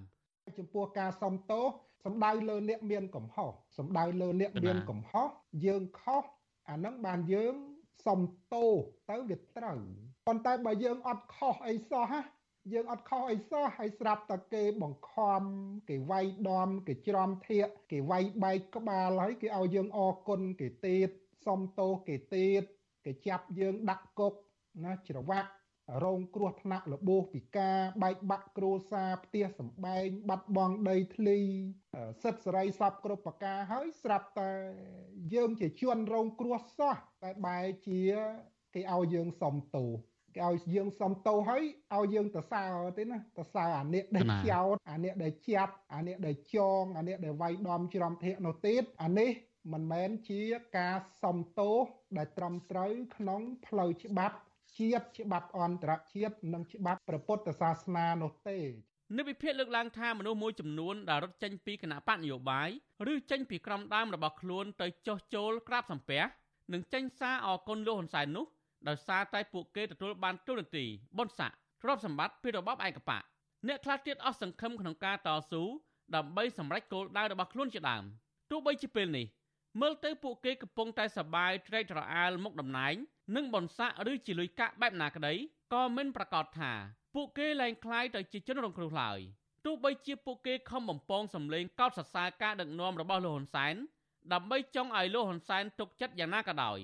[SPEAKER 27] ចំពោះការសំទោសសំដៅលើអ្នកមានកំហុសសំដៅលើអ្នកមានកំហុសយើងខុសអានឹងបានយើងសំទោសទៅវាត្រូវប៉ុន្តែបើយើងអត់ខុសអីសោះណាយើងអត់ខុសអីសោះហើយស្រាប់តែគេបង្ខំគេវាយដំគេច្រំធាកគេវាយបែកក្បាលហើយគេឲ្យយើងអគុណគេទៀតសុំទោសគេទៀតគេចាប់យើងដាក់គុកណាច្រវាក់ រងគ្រោះថ្នាក់របួសពិការបែកបាក់គ្រួសារផ្ទះសម្បែងបាត់បង់ដីធ្លីសិទ្ធិសេរីសពគ្រប់ប្រការហើយស្រាប់តែយើងជាជនរងគ្រោះសោះតែបែរជាគេឲ្យយើងសុំទោសគេឲ្យយើងសុំទោសហើយឲ្យយើងទៅសើទេណាទៅសើអានេះដែលចោតអានេះដែលចាប់អានេះដែលចងអានេះដែលវាយដំច្រំធាកនោះទៀតអានេះមិនមែនជាការសំទោសដែលត្រឹមត្រូវក្នុងផ្លូវច្បាប់ ជាតិច្បាប់អន្តរជាតិនិងច្បាប់ព្រះពុទ្ធសាសនានោះទេ
[SPEAKER 22] នៅវិភាគលើកឡើងថាមនុស្សមួយចំនួនដែលរត់ចេញពីគណៈបកនយោបាយឬចេញពីក្រុមដើមរបស់ខ្លួនទៅចោះចូលក្រាបសំពះនិងចេញសារអគុណលោកហ៊ុនសែននោះដោយសារតែពួកគេទទួលបានទូនាទីបុណ្យស័ក្តិទ្រព្យសម្បត្តិពីរបបឯកបកអ្នកខ្លះទៀតអស់សង្ឃឹមក្នុងការតស៊ូដើម្បីសម្រេចគោលដៅរបស់ខ្លួនជាដើមទោះបីជាពេលនេះ មើលទៅពួកគេកំពុងតែសប្បាយត្រេកត្រអាលមុខតំណែងនិងបនស័កឬជាលុយកាក់បែបណាក្តីក៏មិនប្រកាសថា ពួកគេលែងคล้ายទៅជាជនរងគ្រោះឡើយទោះបីជាពួកគេខំបំពងសម្លេងកោតសរសើរការដឹកនាំរបស់លោកហ៊ុនសែនដើម្បីចង់ឲ្យលោកហ៊ុនសែនទុកចិត្តយ៉ាងណាក៏ដោយ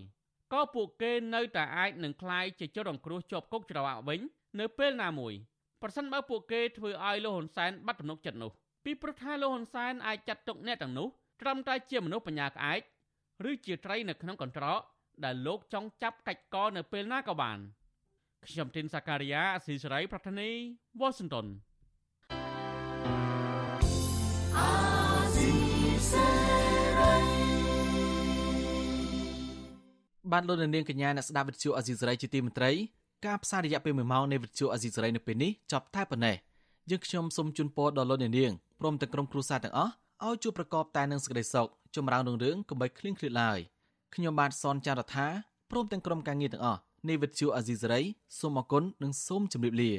[SPEAKER 22] ក៏ពួកគេនៅតែអាចនឹងคล้ายជាជនរងគ្រោះជាប់គុកច្រវាក់វិញនៅពេលណាមួយប្រសិនបើពួកគេធ្វើឲ្យលោកហ៊ុនសែនបាត់ទំនុកចិត្តនោះពីព្រោះថាលោកហ៊ុនសែនអាចចាត់ទុកអ្នកទាំងនោះ ត្រឹមតែជាមនុស្សបញ្ញាក្អែកឬជាត្រីនៅក្នុងកន្ត្រកដែលលោកចង់ចាប់កាច់កនៅពេលណាក៏បានខ្ញុំទីនសាការីយ៉ាអស៊ីសេរីប្រធានីវ៉ាស៊ីនតោន
[SPEAKER 1] បានលោកនាងកញ្ញាអ្នកស្ដាប់វិទ្យុអេស៊ីសរ៉ៃជាទីមេត្រីការផ្សាយរយៈពេល1ម៉ោងនៃវិទ្យុអេស៊ីសរ៉ៃនៅពេលនេះចប់តែប៉ុណ្ណេះយើងខ្ញុំសូមជូនពរដល់លោកនាងព្រមទាំងក្រុមគ្រួសារទាំងអស់ ឲ្យជួបប្រកបតែនឹងសេចក្តីសុខចម្រើនរុងរឿងកុំបីឃ្លៀងឃ្លាតឡើយខ្ញុំបាទសនចាររថាព្រមទាំងក្រុមការងារទាំងអស់នៃវិទ្យុអេស៊ីសរ៉ៃសូមអគុណនិងសូមជម្រាបលា